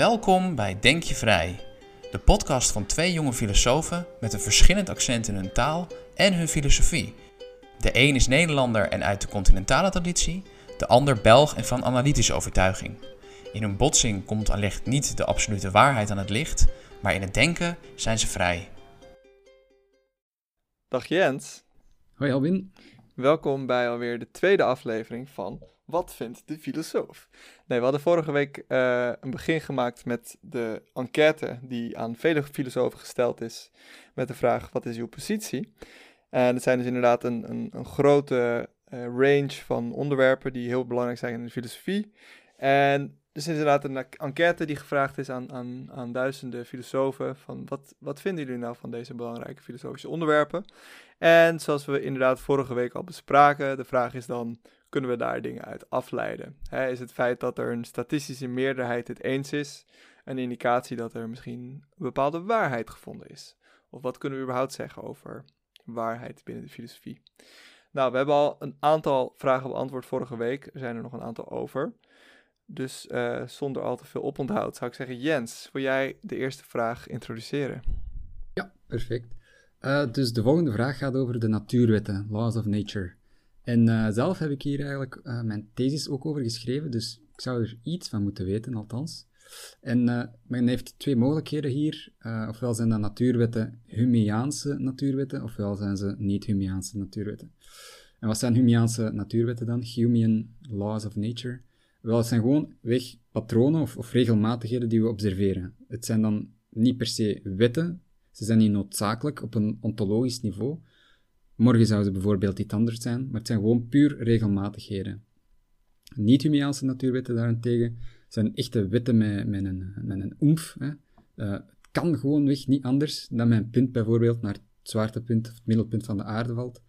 Welkom bij Denk je Vrij, de podcast van twee jonge filosofen met een verschillend accent in hun taal en hun filosofie. De een is Nederlander en uit de continentale traditie, de ander Belg en van analytische overtuiging. In hun botsing komt allicht niet de absolute waarheid aan het licht, maar in het denken zijn ze vrij. Dag Jens. Hoi Albin. Welkom bij alweer de tweede aflevering van Wat vindt de filosoof? Nee, we hadden vorige week uh, een begin gemaakt met de enquête die aan vele filosofen gesteld is met de vraag wat is uw positie? En het zijn dus inderdaad een, een, een grote uh, range van onderwerpen die heel belangrijk zijn in de filosofie. En dus inderdaad een enquête die gevraagd is aan, aan, aan duizenden filosofen van wat, wat vinden jullie nou van deze belangrijke filosofische onderwerpen? En zoals we inderdaad vorige week al bespraken, de vraag is dan, kunnen we daar dingen uit afleiden? is het feit dat er een statistische meerderheid het eens is, een indicatie dat er misschien een bepaalde waarheid gevonden is? Of wat kunnen we überhaupt zeggen over waarheid binnen de filosofie? Nou, we hebben al een aantal vragen beantwoord vorige week, er zijn er nog een aantal over. Dus uh, zonder al te veel oponthoud zou ik zeggen, Jens, wil jij de eerste vraag introduceren? Ja, perfect. Uh, dus de volgende vraag gaat over de natuurwetten, laws of nature. En uh, zelf heb ik hier eigenlijk mijn thesis ook over geschreven, dus ik zou er iets van moeten weten, althans. En men heeft twee mogelijkheden hier. ofwel zijn dat natuurwetten Humeaanse natuurwetten, ofwel zijn ze niet-Humeaanse natuurwetten. En wat zijn Humeaanse natuurwetten dan? Humean laws of nature. Wel, het zijn gewoon weg patronen of, of regelmatigheden die we observeren. Het zijn dan niet per se wetten, ze zijn niet noodzakelijk op een ontologisch niveau. Morgen zouden ze bijvoorbeeld iets anders zijn, maar het zijn gewoon puur regelmatigheden. Niet-Humeaanse natuurwetten daarentegen zijn echte wetten met, met een, met een oemf. Hè. Uh, het kan gewoonweg niet anders dan mijn punt bijvoorbeeld naar het zwaartepunt of het middelpunt van de aarde valt.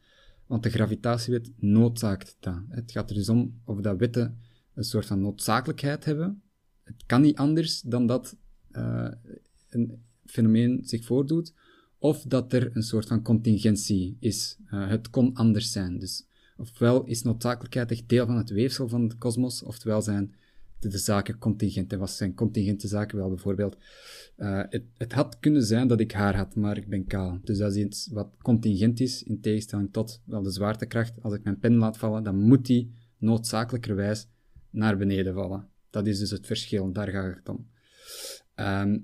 Want de gravitatiewet noodzaakt dat. Het gaat er dus om of dat wetten een soort van noodzakelijkheid hebben. Het kan niet anders dan dat uh, een fenomeen zich voordoet, of dat er een soort van contingentie is. Uh, het kon anders zijn. Dus ofwel is noodzakelijkheid echt deel van het weefsel van de kosmos, oftewel zijn de, zaken contingent. En wat zijn contingente zaken? Wel, bijvoorbeeld, uh, het, het, had kunnen zijn dat ik haar had, maar ik ben kaal. Dus dat is iets wat contingent is, in tegenstelling tot wel de zwaartekracht. Als ik mijn pen laat vallen, dan moet die noodzakelijkerwijs naar beneden vallen. Dat is dus het verschil, daar gaat het om.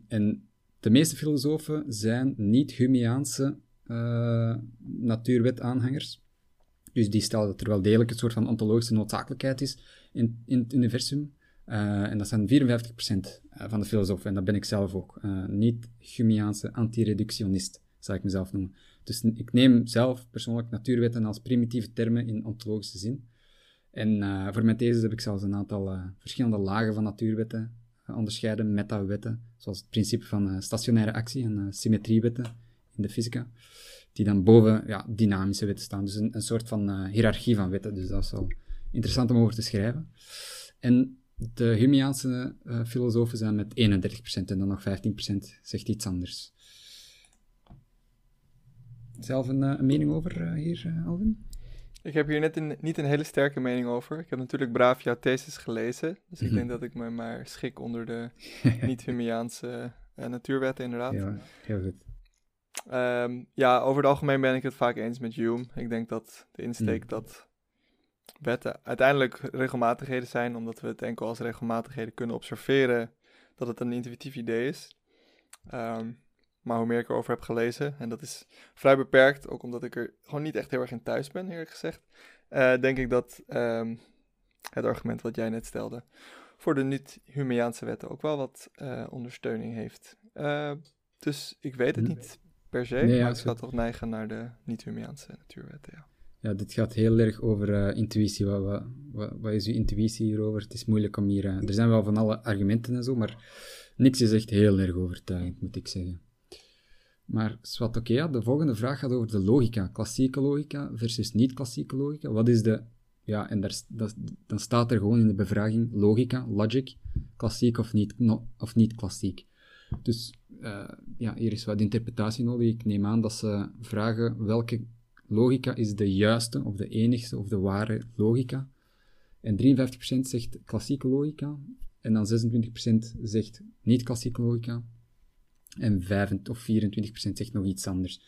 En de meeste filosofen zijn niet Humeaanse uh, natuurwet-aanhangers. Dus die stellen dat er wel degelijk een soort van ontologische noodzakelijkheid is in, in het universum. Uh, en dat zijn 54% eh, van de filosofen, en dat ben ik zelf ook. Uh, niet Humeaanse antireductionist, zou ik mezelf noemen. Dus ik neem zelf persoonlijk natuurwetten als primitieve termen in ontologische zin. En uh, voor mijn thesis heb ik zelfs een aantal uh, verschillende lagen van natuurwetten uh, onderscheiden, metawetten, zoals het principe van stationaire actie en symmetriewetten in de fysica, die dan boven ja, dynamische wetten staan. Dus een, een soort van hiërarchie van wetten. Dus dat is wel interessant om over te schrijven. En de Humeaanse filosofen zijn met 31% en dan nog 15% zegt iets anders. Zelf een, een mening over hier, Alvin? Ik heb hier net een, niet een hele sterke mening over. Ik heb natuurlijk braaf jouw thesis gelezen. Dus ik mhm. denk dat ik me maar schik onder de niet-Humiaanse uh, natuurwetten, inderdaad. Ja, heel goed. Um, ja, over het algemeen ben ik het vaak eens met Hume. Ik denk dat de insteek mm. dat wetten uiteindelijk regelmatigheden zijn, omdat we het enkel als regelmatigheden kunnen observeren, dat het een intuïtief idee is. Um, maar hoe meer ik erover heb gelezen, en dat is vrij beperkt, ook omdat ik er gewoon niet echt heel erg in thuis ben, eerlijk gezegd, uh, denk ik dat um, het argument wat jij net stelde voor de niet-Humeaanse wetten ook wel wat uh, ondersteuning heeft. Uh, dus ik weet het niet per se, nee, maar ik zou toch neigen naar de niet-Humeaanse natuurwetten, ja. Ja, dit gaat heel erg over intuïtie. Wat, wat, wat, is uw intuïtie hierover? Het is moeilijk om hier... er zijn wel van alle argumenten en zo, maar niks is echt heel erg overtuigend, moet ik zeggen. Maar wat de volgende vraag gaat over de logica. Klassieke logica versus niet-klassieke logica. Wat is de... Ja, en dan staat er gewoon in de bevraging logica, logic, klassiek of niet, of niet klassiek. Dus uh, ja, hier is wat interpretatie nodig. Ik neem aan dat ze vragen welke logica is de juiste of de enigste of de ware logica. En 53% zegt klassieke logica En dan 26% zegt niet-klassieke logica. En 25 of 24% zegt nog iets anders.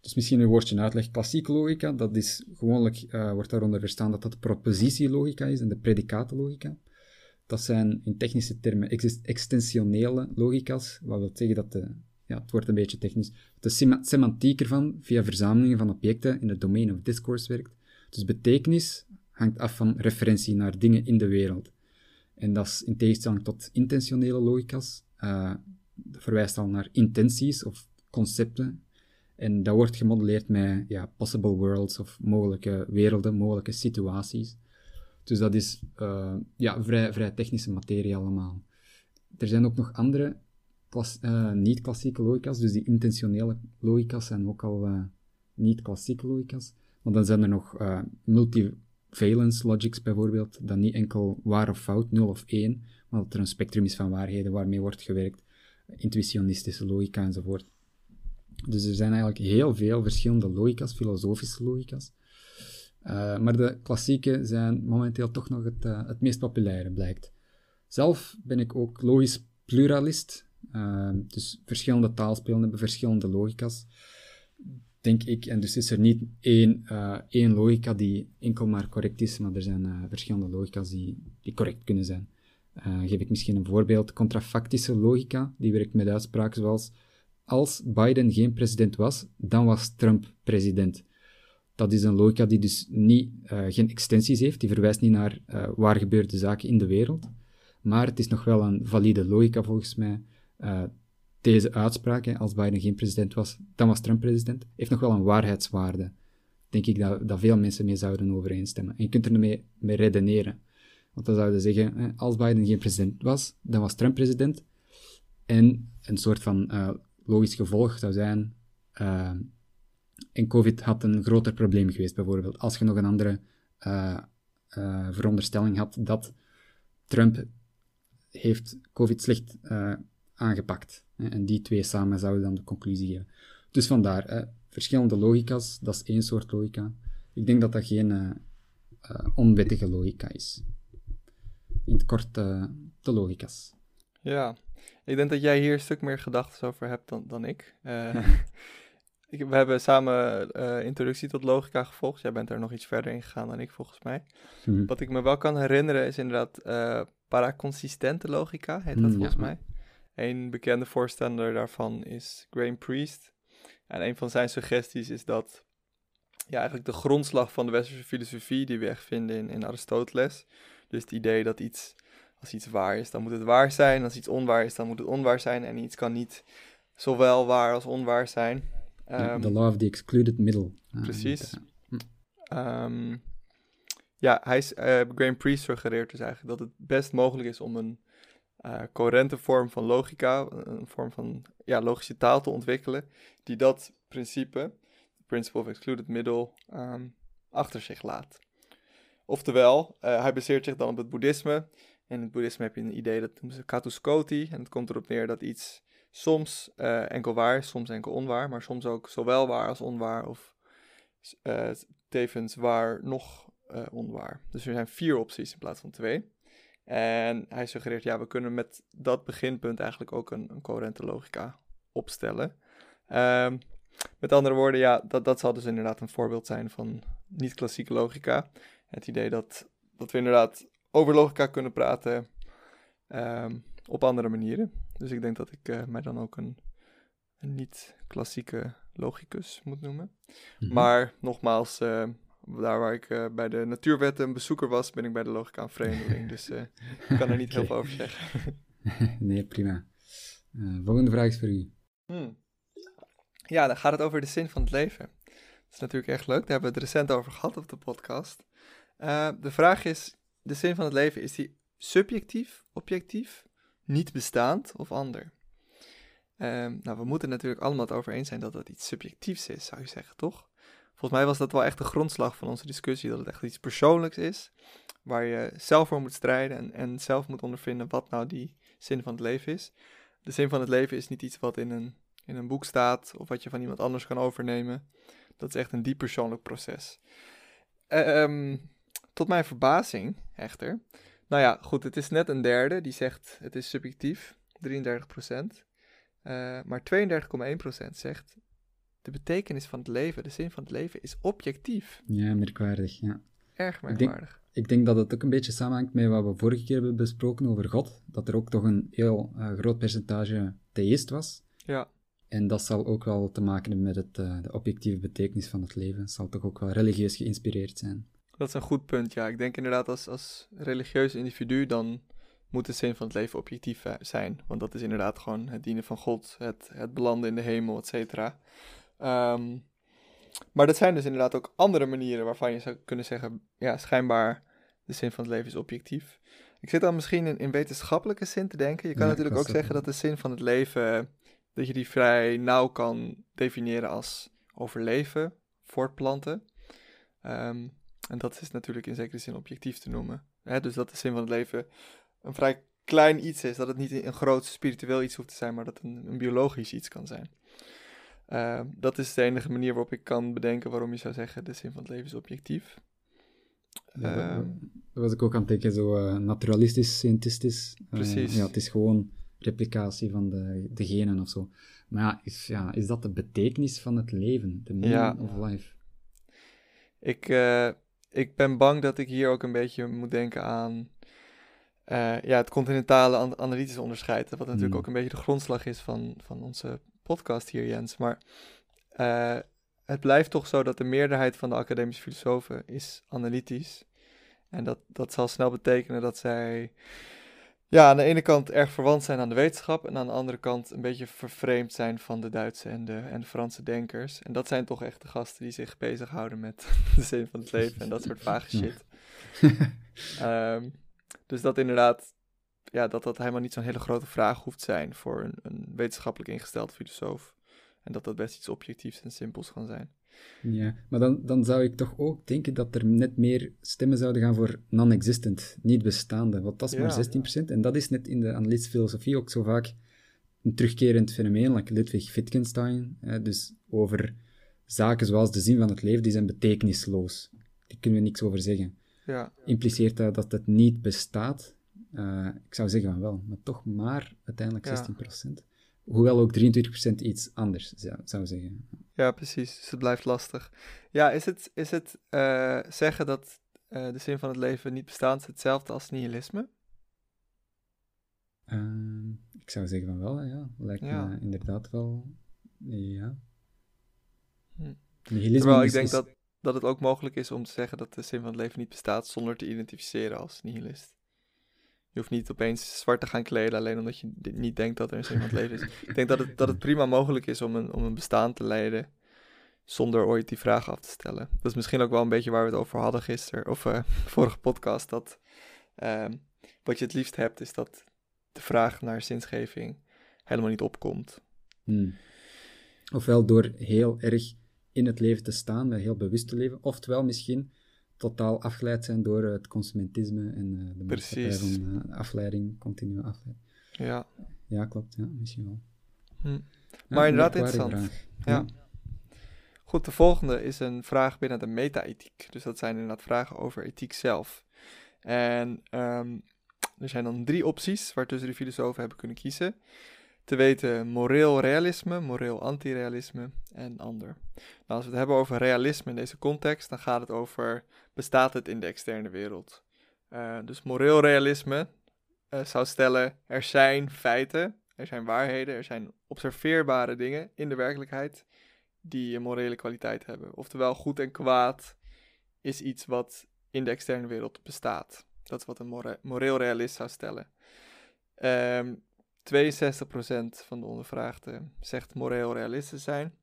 Dus misschien een woordje uitleg. Klassieke logica, dat is gewoonlijk, uh, wordt daaronder verstaan dat dat propositielogica is en de predicatenlogica. Dat zijn in technische termen extensionele logica's, wat wil zeggen dat de, ja, het wordt een beetje technisch, de semantiek ervan via verzamelingen van objecten in het domein of discourse werkt. Dus betekenis hangt af van referentie naar dingen in de wereld. En dat is in tegenstelling tot intentionele logica's, uh, verwijst al naar intenties of concepten. En dat wordt gemodelleerd met ja, possible worlds of mogelijke werelden, mogelijke situaties. Dus dat is uh, ja, vrij, vrij technische materie allemaal. Er zijn ook nog andere uh, niet-klassieke logica's, dus die intentionele logica's zijn ook al uh, niet-klassieke logica's. Maar dan zijn er nog multivalence logics bijvoorbeeld, dat niet enkel waar of fout, 0 of 1, maar dat er een spectrum is van waarheden waarmee wordt gewerkt intuitionistische logica enzovoort. Dus er zijn eigenlijk heel veel verschillende logica's, filosofische logica's. Uh, maar de klassieke zijn momenteel toch nog het, uh, het meest populaire, blijkt. Zelf ben ik ook logisch pluralist. Uh, dus verschillende taalspelen hebben verschillende logica's, denk ik. En dus is er niet één, één logica die enkel maar correct is, maar er zijn verschillende logica's die, die correct kunnen zijn. Uh, geef ik misschien een voorbeeld. Contrafactische logica, die werkt met uitspraken zoals als Biden geen president was, dan was Trump president. Dat is een logica die dus niet, uh, geen extensies heeft, die verwijst niet naar uh, waar gebeurde zaken in de wereld. Maar het is nog wel een valide logica volgens mij. deze uitspraak, als Biden geen president was, dan was Trump president, heeft nog wel een waarheidswaarde. Denk ik dat, dat veel mensen mee zouden overeenstemmen. En je kunt er mee, mee redeneren. Want dan zouden zeggen, als Biden geen president was, dan was Trump president. En een soort van uh, logisch gevolg zou zijn, uh, en COVID had een groter probleem geweest, bijvoorbeeld. Als je nog een andere uh, veronderstelling had dat Trump heeft COVID slecht aangepakt. En die twee samen zouden dan de conclusie geven. Dus vandaar, verschillende logica's, dat is één soort logica. Ik denk dat dat geen onwettige logica is in het kort uh, de logica's. Ja, ik denk dat jij hier een stuk meer gedachten over hebt dan, dan ik. Uh, ik. We hebben samen uh, introductie tot logica gevolgd. Jij bent er nog iets verder in gegaan dan ik, volgens mij. Mm. Wat ik me wel kan herinneren is inderdaad paraconsistente logica, heet dat mm, volgens mij. Een bekende voorstander daarvan is Graham Priest. En een van zijn suggesties is dat ja, eigenlijk de grondslag van de westerse filosofie, die we echt vinden in, in Aristoteles, dus het idee dat iets, als iets waar is, dan moet het waar zijn. Als iets onwaar is, dan moet het onwaar zijn. En iets kan niet zowel waar als onwaar zijn. Um, the law of the excluded middle. Ah, precies. Um, ja, hij is, uh, Graham Priest suggereert dus eigenlijk dat het best mogelijk is om een uh, coherente vorm van logica, een vorm van ja, logische taal te ontwikkelen, die dat principe, principle of excluded middle, um, achter zich laat. Oftewel, uh, hij baseert zich dan op het boeddhisme. In het boeddhisme heb je een idee dat noemen ze katuskoti. En het komt erop neer dat iets soms uh, enkel waar soms enkel onwaar. Maar soms ook zowel waar als onwaar. Of uh, tevens waar nog onwaar. Dus er zijn vier opties in plaats van twee. En hij suggereert, ja, we kunnen met dat beginpunt eigenlijk ook een, een coherente logica opstellen. Um, met andere woorden, ja, dat, dat zal dus inderdaad een voorbeeld zijn van niet-klassieke logica het idee dat, dat we inderdaad over logica kunnen praten um, op andere manieren. Dus ik denk dat ik uh, mij dan ook een, een niet-klassieke logicus moet noemen. Mhm. Maar nogmaals, uh, daar waar ik uh, bij de natuurwetten een bezoeker was, ben ik bij de logica een vreemdeling. dus ik kan er niet heel veel over zeggen. nee, prima. volgende vraag is voor u. Hmm. Ja, dan gaat het over de zin van het leven. Dat is natuurlijk echt leuk. Daar hebben we het recent over gehad op de podcast. Uh, de vraag is, de zin van het leven, is die subjectief, objectief, niet bestaand of ander? Uh, nou, we moeten natuurlijk allemaal het over eens zijn dat dat iets subjectiefs is, zou je zeggen, toch? Volgens mij was dat wel echt de grondslag van onze discussie, dat het echt iets persoonlijks is, waar je zelf voor moet strijden en, en zelf moet ondervinden wat nou die zin van het leven is. De zin van het leven is niet iets wat in een, in een boek staat of wat je van iemand anders kan overnemen. Dat is echt een diep persoonlijk proces. Um, tot mijn verbazing, echter, Nou ja, goed, het is net een derde die zegt het is subjectief, 33 procent. Uh, maar 32,1 procent zegt de betekenis van het leven, de zin van het leven, is objectief. Ja, merkwaardig, ja. Erg merkwaardig. Ik denk, ik denk dat het ook een beetje samenhangt met wat we vorige keer hebben besproken over God. Dat er ook toch een heel uh, groot percentage theïst was. Ja. En dat zal ook wel te maken hebben met het, uh, de objectieve betekenis van het leven. Het zal toch ook wel religieus geïnspireerd zijn. Dat is een goed punt, ja. Ik denk inderdaad als, als religieus individu dan moet de zin van het leven objectief zijn. Want dat is inderdaad gewoon het dienen van God, het, het belanden in de hemel, et cetera. Um, maar dat zijn dus inderdaad ook andere manieren waarvan je zou kunnen zeggen, ja, schijnbaar de zin van het leven is objectief. Ik zit dan misschien in, in wetenschappelijke zin te denken. Je kan natuurlijk ook zeggen dat de zin van het leven, dat je die vrij nauw kan definiëren als overleven, voortplanten. Um, en dat is natuurlijk in zekere zin objectief te noemen. Hè? Dus dat de zin van het leven een vrij klein iets is. Dat het niet een groot spiritueel iets hoeft te zijn, maar dat het een, een biologisch iets kan zijn. Uh, dat is de enige manier waarop ik kan bedenken waarom je zou zeggen de zin van het leven is objectief. Ja, dat, uh, was ik ook aan het denken, zo uh, naturalistisch, scientistisch. Precies. ja, het is gewoon replicatie van de, de genen of zo. Maar ja is, ja, is dat de betekenis van het leven? De meaning ja. of life? Ik, uh, ik ben bang dat ik hier ook een beetje moet denken aan uh, ja, het continentale an analytische onderscheid. Wat natuurlijk mm. ook een beetje de grondslag is van, van onze podcast hier, Jens. Maar uh, het blijft toch zo dat de meerderheid van de academische filosofen is analytisch. En dat, dat zal snel betekenen dat zij ja, aan de ene kant erg verwant zijn aan de wetenschap en aan de andere kant een beetje vervreemd zijn van de Duitse en de, en de Franse denkers. En dat zijn toch echt de gasten die zich bezighouden met de zin van het leven en dat soort vage shit. um, dus dat inderdaad, ja, dat dat helemaal niet zo'n hele grote vraag hoeft zijn voor een, een wetenschappelijk ingesteld filosoof. En dat dat best iets objectiefs en simpels kan zijn. Ja, maar dan, dan zou ik toch ook denken dat er net meer stemmen zouden gaan voor non-existent, niet bestaande. Want dat is ja, maar 16%. En dat is net in de analytische filosofie ook zo vaak een terugkerend fenomeen, like Ludwig Wittgenstein. Hè, dus over zaken zoals de zin van het leven, die zijn betekenisloos. Daar kunnen we niks over zeggen. Ja. Impliceert dat dat het niet bestaat? Uh, ik zou zeggen van wel, maar toch maar uiteindelijk ja. 16%. Hoewel ook 23% iets anders zou, zou zeggen. Ja, precies. Dus het blijft lastig. Ja, is het, is het uh, zeggen dat uh, de zin van het leven niet bestaat hetzelfde als nihilisme? Uh, ik zou zeggen van wel, ja. Lijkt ja. me inderdaad wel, ja. Hm. Nihilisme Terwijl ik denk is... dat, dat het ook mogelijk is om te zeggen dat de zin van het leven niet bestaat zonder te identificeren als nihilist. Je hoeft niet opeens zwart te gaan kleden alleen omdat je niet denkt dat er een zin het leven is. Ik denk dat het, dat het prima mogelijk is om een, om een bestaan te leiden zonder ooit die vraag af te stellen. Dat is misschien ook wel een beetje waar we het over hadden gisteren, of uh, vorige podcast, dat uh, wat je het liefst hebt is dat de vraag naar zinsgeving helemaal niet opkomt. Hmm. Ofwel door heel erg in het leven te staan, heel bewust te leven, oftewel misschien totaal afgeleid zijn door het consumentisme en uh, de maatschappij van uh, afleiding, continue afleiding. Ja. Ja, klopt. Ja, misschien wel. Hm. Ja, maar inderdaad interessant. Ja. Goed, de volgende is een vraag binnen de meta-ethiek. Dus dat zijn inderdaad vragen over ethiek zelf. En um, er zijn dan drie opties waartussen de filosofen hebben kunnen kiezen te weten moreel realisme, moreel antirealisme en ander. Nou, als we het hebben over realisme in deze context, dan gaat het over bestaat het in de externe wereld. Uh, dus moreel realisme uh, zou stellen er zijn feiten, er zijn waarheden, er zijn observeerbare dingen in de werkelijkheid die een morele kwaliteit hebben. Oftewel goed en kwaad is iets wat in de externe wereld bestaat. Dat is wat een more moreel realist zou stellen. Um, 62% van de ondervraagden zegt moreel realisten zijn.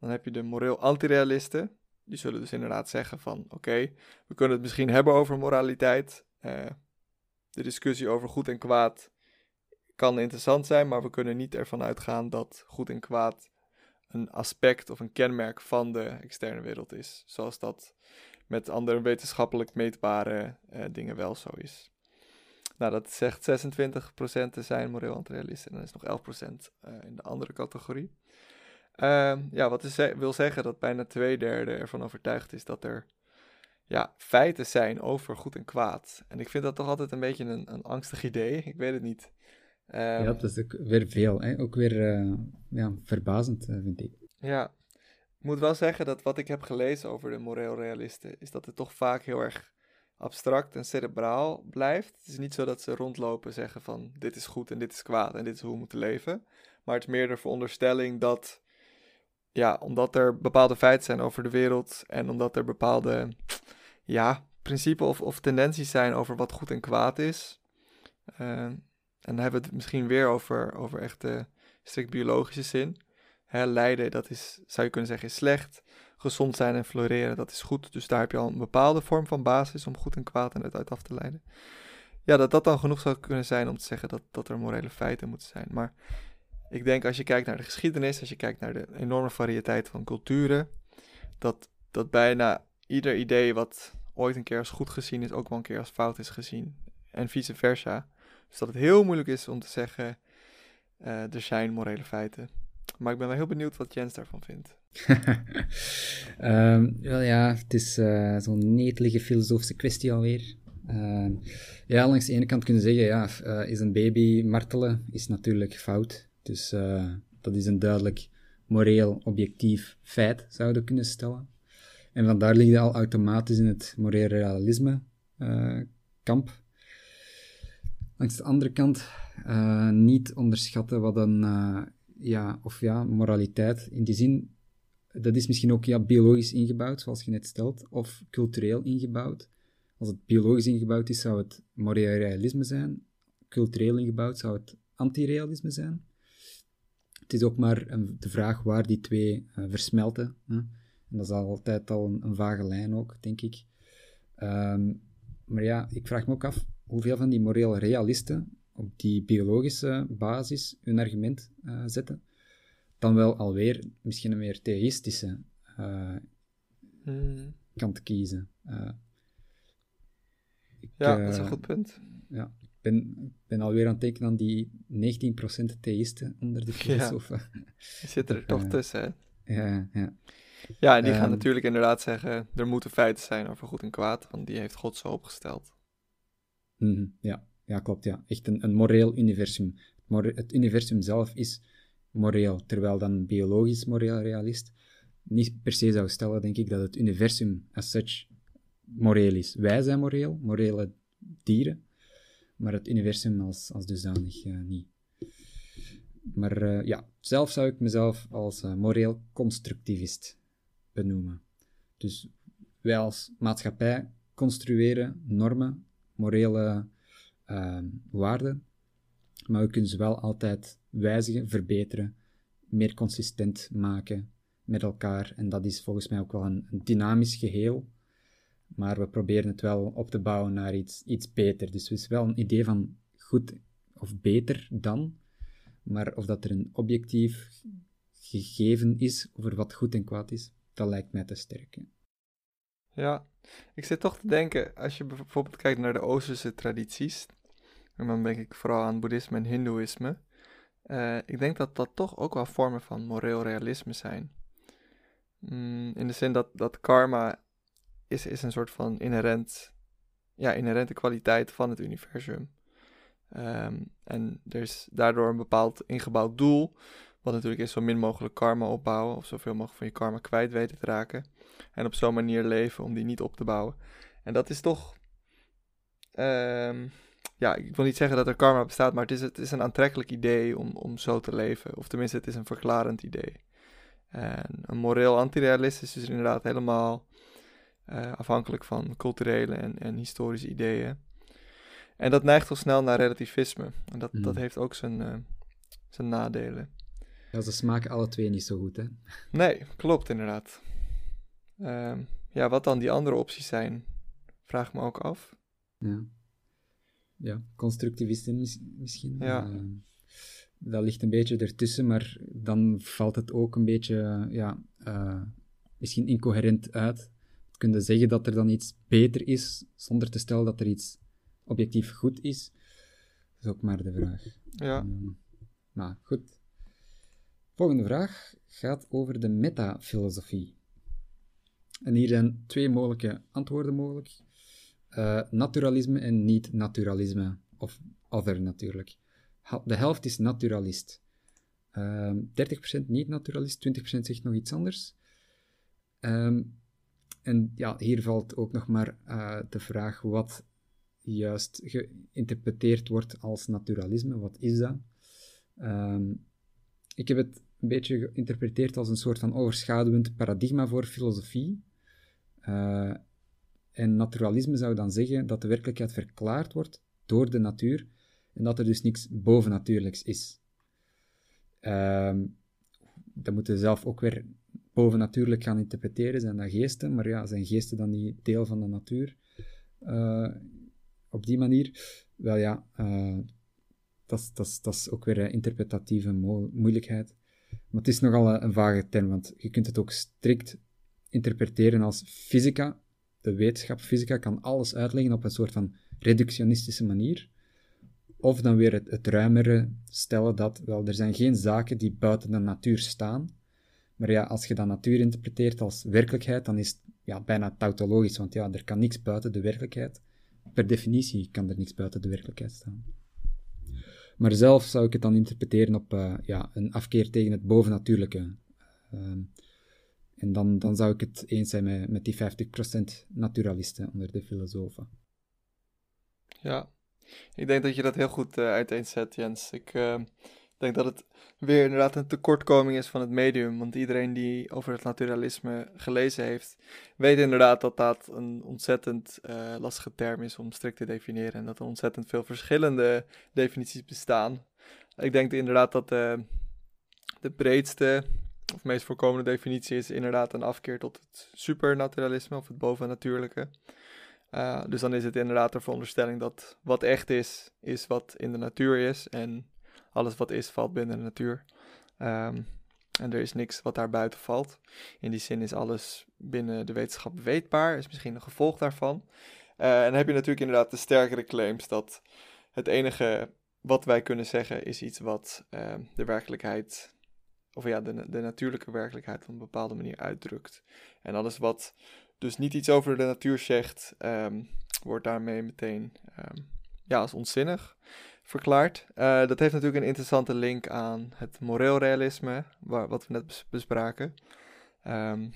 Dan heb je de moreel antirealisten. Die zullen dus inderdaad zeggen van oké, we kunnen het misschien hebben over moraliteit. Uh, de discussie over goed en kwaad kan interessant zijn, maar we kunnen niet ervan uitgaan dat goed en kwaad een aspect of een kenmerk van de externe wereld is. Zoals dat met andere wetenschappelijk meetbare uh, dingen wel zo is. Nou, dat zegt 26% te zijn moreel antirealist en dan is nog 11% uh, in de andere categorie. Uh, ja, wat is, wil zeggen dat bijna twee derde ervan overtuigd is dat er ja, feiten zijn over goed en kwaad. En ik vind dat toch altijd een beetje een, een angstig idee. Ik weet het niet. Um, ja, dat is ook weer veel. Hè? Ook weer uh, ja, verbazend, vind ik. Ja, ik moet wel zeggen dat wat ik heb gelezen over de moreel realisten, is dat het toch vaak heel erg abstract en cerebraal blijft. Het is niet zo dat ze rondlopen zeggen van dit is goed en dit is kwaad en dit is hoe we moeten leven. Maar het is meer de veronderstelling dat, ja, omdat er bepaalde feiten zijn over de wereld en omdat er bepaalde, ja, principes of, of tendenties zijn over wat goed en kwaad is. Uh, en dan hebben we het misschien weer over, over echt de strikt biologische zin. Hè, lijden, dat is, zou je kunnen zeggen, is slecht. Gezond zijn en floreren, dat is goed. Dus daar heb je al een bepaalde vorm van basis om goed en kwaad en het uit af te leiden. Ja, dat dat dan genoeg zou kunnen zijn om te zeggen dat, dat er morele feiten moeten zijn. Maar ik denk als je kijkt naar de geschiedenis, als je kijkt naar de enorme variëteit van culturen, dat, dat bijna ieder idee wat ooit een keer als goed gezien is, ook wel een keer als fout is gezien. En vice versa. Dus dat het heel moeilijk is om te zeggen, uh, er zijn morele feiten. Maar ik ben wel heel benieuwd wat Jens daarvan vindt. um, wel ja, het is uh, zo'n netelige filosofische kwestie alweer. Uh, ja, langs de ene kant kunnen zeggen, ja, uh, is een baby martelen is natuurlijk fout. Dus uh, dat is een duidelijk moreel objectief feit, zouden we kunnen stellen. En vandaar ligt je al automatisch in het moreel realisme kamp. Langs de andere kant niet onderschatten wat een ja, of ja, moraliteit in die zin, dat is misschien ook ja, biologisch ingebouwd, zoals je net stelt, of cultureel ingebouwd. Als het biologisch ingebouwd is, zou het moreel realisme zijn. Cultureel ingebouwd zou het antirealisme zijn. Het is ook maar een, de vraag waar die twee uh, versmelten. Hè? En dat is altijd al een, een vage lijn ook, denk ik. Um, maar ja, ik vraag me ook af hoeveel van die moreel realisten op die biologische basis hun argument uh, zetten, dan wel alweer misschien een meer theïstische uh, hmm. kant kiezen. Uh, ik, ja, dat is een goed punt. Ja, ben, ben alweer aan het denken aan die 19% theïsten onder de filosofen. Ja, die zitten er toch tussen, Ja, ja. Ja, en die gaan ehm, natuurlijk inderdaad zeggen, er moeten feiten zijn over goed en kwaad, want die heeft God zo opgesteld. Mm, ja, ja, klopt, ja. Echt een, een moreel universum. Het universum zelf is moreel, terwijl dan een biologisch moreel realist niet per se zou stellen, denk ik, dat het universum as such moreel is. Wij zijn moreel, morele dieren, maar het universum als, dusdanig uh, niet. Maar uh, ja, zelf zou ik mezelf als uh, moreel constructivist benoemen. Dus wij als maatschappij construeren normen, morele uh, waarden, maar we kunnen ze wel altijd wijzigen, verbeteren, meer consistent maken met elkaar. En dat is volgens mij ook wel een dynamisch geheel, maar we proberen het wel op te bouwen naar iets, iets beter. Dus het is wel een idee van goed of beter dan, maar of dat er een objectief gegeven is over wat goed en kwaad is, dat lijkt mij te sterk. Ja, ik zit toch te denken, als je bijvoorbeeld kijkt naar de Oosterse tradities, en dan denk ik vooral aan boeddhisme en hindoeïsme. Uh, ik denk dat dat toch ook wel vormen van moreel realisme zijn. Mm, in de zin dat, dat karma is, is een soort van inherent, ja, inherente kwaliteit van het universum. Um, en er is daardoor een bepaald ingebouwd doel, wat natuurlijk is zo min mogelijk karma opbouwen, of zoveel mogelijk van je karma kwijt weten te raken. En op zo'n manier leven om die niet op te bouwen. En dat is toch. Um, ja, ik wil niet zeggen dat er karma bestaat, maar het is, het is een aantrekkelijk idee om, om zo te leven. Of tenminste, het is een verklarend idee. En een moreel antirealistisch is inderdaad helemaal uh, afhankelijk van culturele en, en historische ideeën. En dat neigt al snel naar relativisme. En dat, dat hmm. heeft ook zijn, uh, zijn nadelen. Ja, ze smaken alle twee niet zo goed, hè? Nee, klopt inderdaad. Uh, ja, wat dan die andere opties zijn, vraag me ook af. Ja ja, constructivisten misschien. Ja. Uh, dat ligt een beetje ertussen, maar dan valt het ook een beetje, ja, misschien incoherent uit. Kun je zeggen dat er dan iets beter is, zonder te stellen dat er iets objectief goed is? Dat is ook maar de vraag. Ja. Um, maar goed. Volgende vraag gaat over de metafilosofie. En hier zijn twee mogelijke antwoorden mogelijk. Uh, naturalisme en niet-naturalisme. Of other natuurlijk. De helft is naturalist. Uh, 30% niet-naturalist, 20% zegt nog iets anders. Um, en ja, hier valt ook nog maar uh, de vraag wat juist geïnterpreteerd wordt als naturalisme. Wat is dat? Um, ik heb het een beetje geïnterpreteerd als een soort van overschaduwend paradigma voor filosofie. Uh, en naturalisme zou dan zeggen dat de werkelijkheid verklaard wordt door de natuur en dat er dus niks bovennatuurlijks is. Uh, dat moeten we zelf ook weer bovennatuurlijk gaan interpreteren. Zijn dat geesten? Maar ja, zijn geesten dan niet deel van de natuur? Uh, op die manier? Wel ja, uh, dat is ook weer een interpretatieve mo moeilijkheid. Maar het is nogal een vage term, want je kunt het ook strikt interpreteren als fysica. De wetenschap fysica kan alles uitleggen op een soort van reductionistische manier. Of dan weer het, het ruimere stellen dat, wel, er zijn geen zaken die buiten de natuur staan. Maar ja, als je dat natuur interpreteert als werkelijkheid, dan is het ja, bijna tautologisch, want ja, er kan niks buiten de werkelijkheid. Per definitie kan er niks buiten de werkelijkheid staan. Maar zelf zou ik het dan interpreteren op uh, ja, een afkeer tegen het bovennatuurlijke. Uh, en dan, dan zou ik het eens zijn met, met die 50% naturalisten onder de filosofen. Ja, ik denk dat je dat heel goed uh, uiteenzet, Jens. Ik uh, denk dat het weer inderdaad een tekortkoming is van het medium. Want iedereen die over het naturalisme gelezen heeft, weet inderdaad dat dat een ontzettend uh, lastige term is om strikt te definiëren. En dat er ontzettend veel verschillende definities bestaan. Ik denk inderdaad dat de, de breedste of meest voorkomende definitie is inderdaad een afkeer tot het supernaturalisme of het bovennatuurlijke. Uh, dus dan is het inderdaad de veronderstelling dat wat echt is, is wat in de natuur is. En alles wat is, valt binnen de natuur. Um, en er is niks wat daar buiten valt. In die zin is alles binnen de wetenschap weetbaar, is misschien een gevolg daarvan. Uh, en dan heb je natuurlijk inderdaad de sterkere claims dat het enige wat wij kunnen zeggen is iets wat uh, de werkelijkheid, of ja, de, de natuurlijke werkelijkheid op een bepaalde manier uitdrukt. En alles wat dus niet iets over de natuur zegt, um, wordt daarmee meteen ja, als onzinnig verklaard. Uh, dat heeft natuurlijk een interessante link aan het moreel realisme, waar, wat we net bespraken. Um,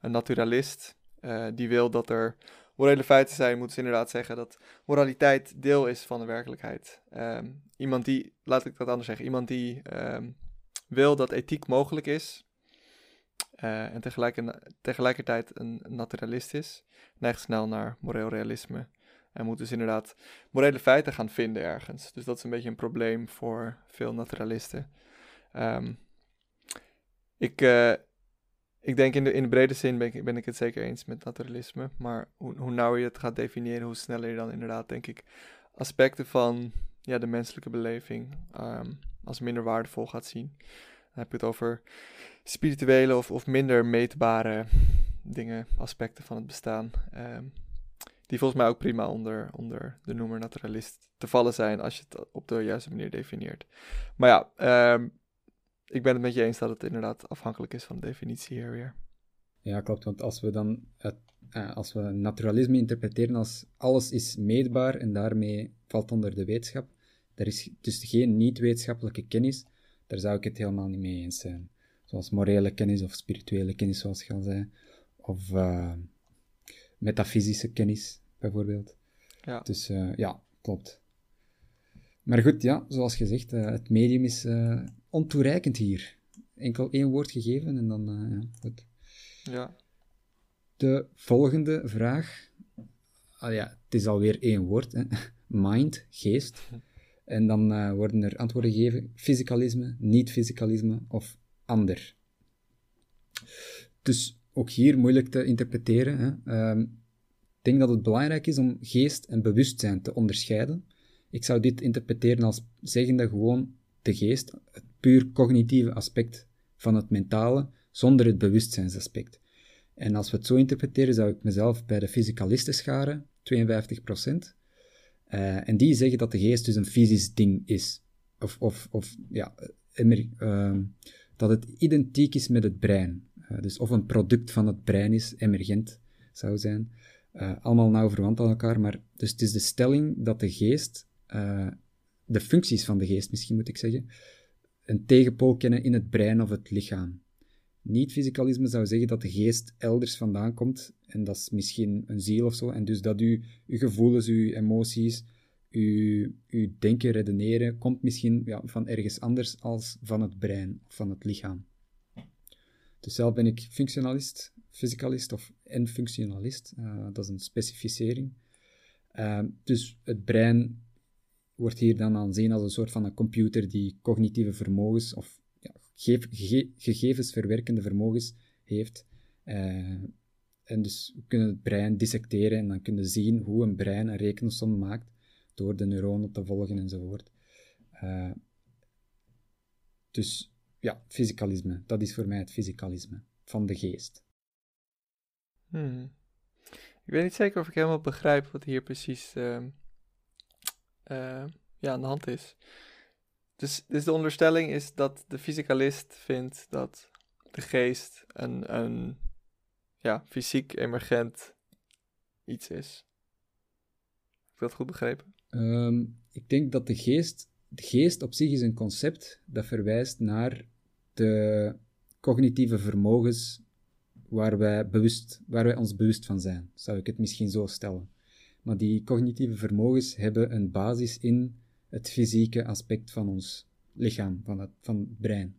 een naturalist uh, die wil dat er morele feiten zijn, moet ze inderdaad zeggen dat moraliteit deel is van de werkelijkheid. Um, iemand die, laat ik dat anders zeggen, iemand die um, wil dat ethiek mogelijk is, uh, en tegelijkertijd een naturalist is, neigt snel naar moreel realisme. En moet dus inderdaad morele feiten gaan vinden ergens. Dus dat is een beetje een probleem voor veel naturalisten. Um, ik, uh, ik denk in de, in de brede zin ben ik, ben ik het zeker eens met naturalisme. Maar hoe, hoe je het gaat definiëren, hoe sneller je dan inderdaad, denk ik, aspecten van ja, de menselijke beleving um, als minder waardevol gaat zien. Dan heb je het over spirituele of, of minder meetbare dingen, aspecten van het bestaan. Um, die volgens mij ook prima onder, onder de noemer naturalist te vallen zijn als je het op de juiste manier definieert. Maar ja, um, ik ben het met je eens dat het inderdaad afhankelijk is van de definitie hier weer. Ja, klopt. Want als we dan het, eh, als we naturalisme interpreteren als alles is meetbaar en daarmee valt onder de wetenschap, er is dus geen niet-wetenschappelijke kennis, daar zou ik het helemaal niet mee eens zijn. Zoals morele kennis of spirituele kennis, zoals je al zei. Of uh, metafysische kennis, bijvoorbeeld. Ja. Dus uh, ja, klopt. Maar goed, ja, zoals gezegd, uh, het medium is uh, ontoereikend hier. Enkel één woord gegeven en dan, ja, goed. Ja. De volgende vraag, ah ja, het is alweer één woord, hè. mind, geest. En dan worden er antwoorden gegeven, fysicalisme, niet-fysicalisme of ander. Dus ook hier moeilijk te interpreteren. Hè. Ehm, ik denk dat het belangrijk is om geest en bewustzijn te onderscheiden. Ik zou dit interpreteren als zeggende gewoon de geest, het puur cognitieve aspect van het mentale, zonder het bewustzijnsaspect. En als we het zo interpreteren, zou ik mezelf bij de fysicalisten scharen, 52%. Uh, en die zeggen dat de geest dus een fysisch ding is. Of, of, of ja, uh, dat het identiek is met het brein. Uh, dus of een product van het brein is, emergent zou zijn. Uh, allemaal nauw verwant aan elkaar, maar dus het is de stelling dat de geest, uh, de functies van de geest misschien moet ik zeggen, een tegenpool kennen in het brein of het lichaam. Niet-fysicalisme zou zeggen dat de geest elders vandaan komt, en dat is misschien een ziel of zo, en dus dat u, uw gevoelens, uw emoties, uw, uw denken, redeneren, komt misschien ja, van ergens anders als van het brein of van het lichaam. Dus zelf ben ik functionalist, physicalist of en functionalist. Uh, dat is een specificering. Uh, dus het brein wordt hier dan aanzien als een soort van een computer die cognitieve vermogens of ja, ge gegevensverwerkende vermogens heeft. Uh, en dus we kunnen het brein dissecteren en dan kunnen zien hoe een brein een rekensom maakt door de neuronen te volgen enzovoort. Dus ja, fysicalisme, dat is voor mij het fysicalisme van de geest. Hmm. Ik weet niet zeker of ik helemaal begrijp wat hier precies uh, uh, ja, aan de hand is. Dus, dus de onderstelling is dat de fysicalist vindt dat de geest een, een ja, fysiek emergent iets is. Heb ik dat goed begrepen? Um, ik denk dat de geest, de geest op zich is een concept dat verwijst naar de cognitieve vermogens waar wij, bewust, waar wij ons bewust van zijn, zou ik het misschien zo stellen. Maar die cognitieve vermogens hebben een basis in het fysieke aspect van ons lichaam, van het, van het brein.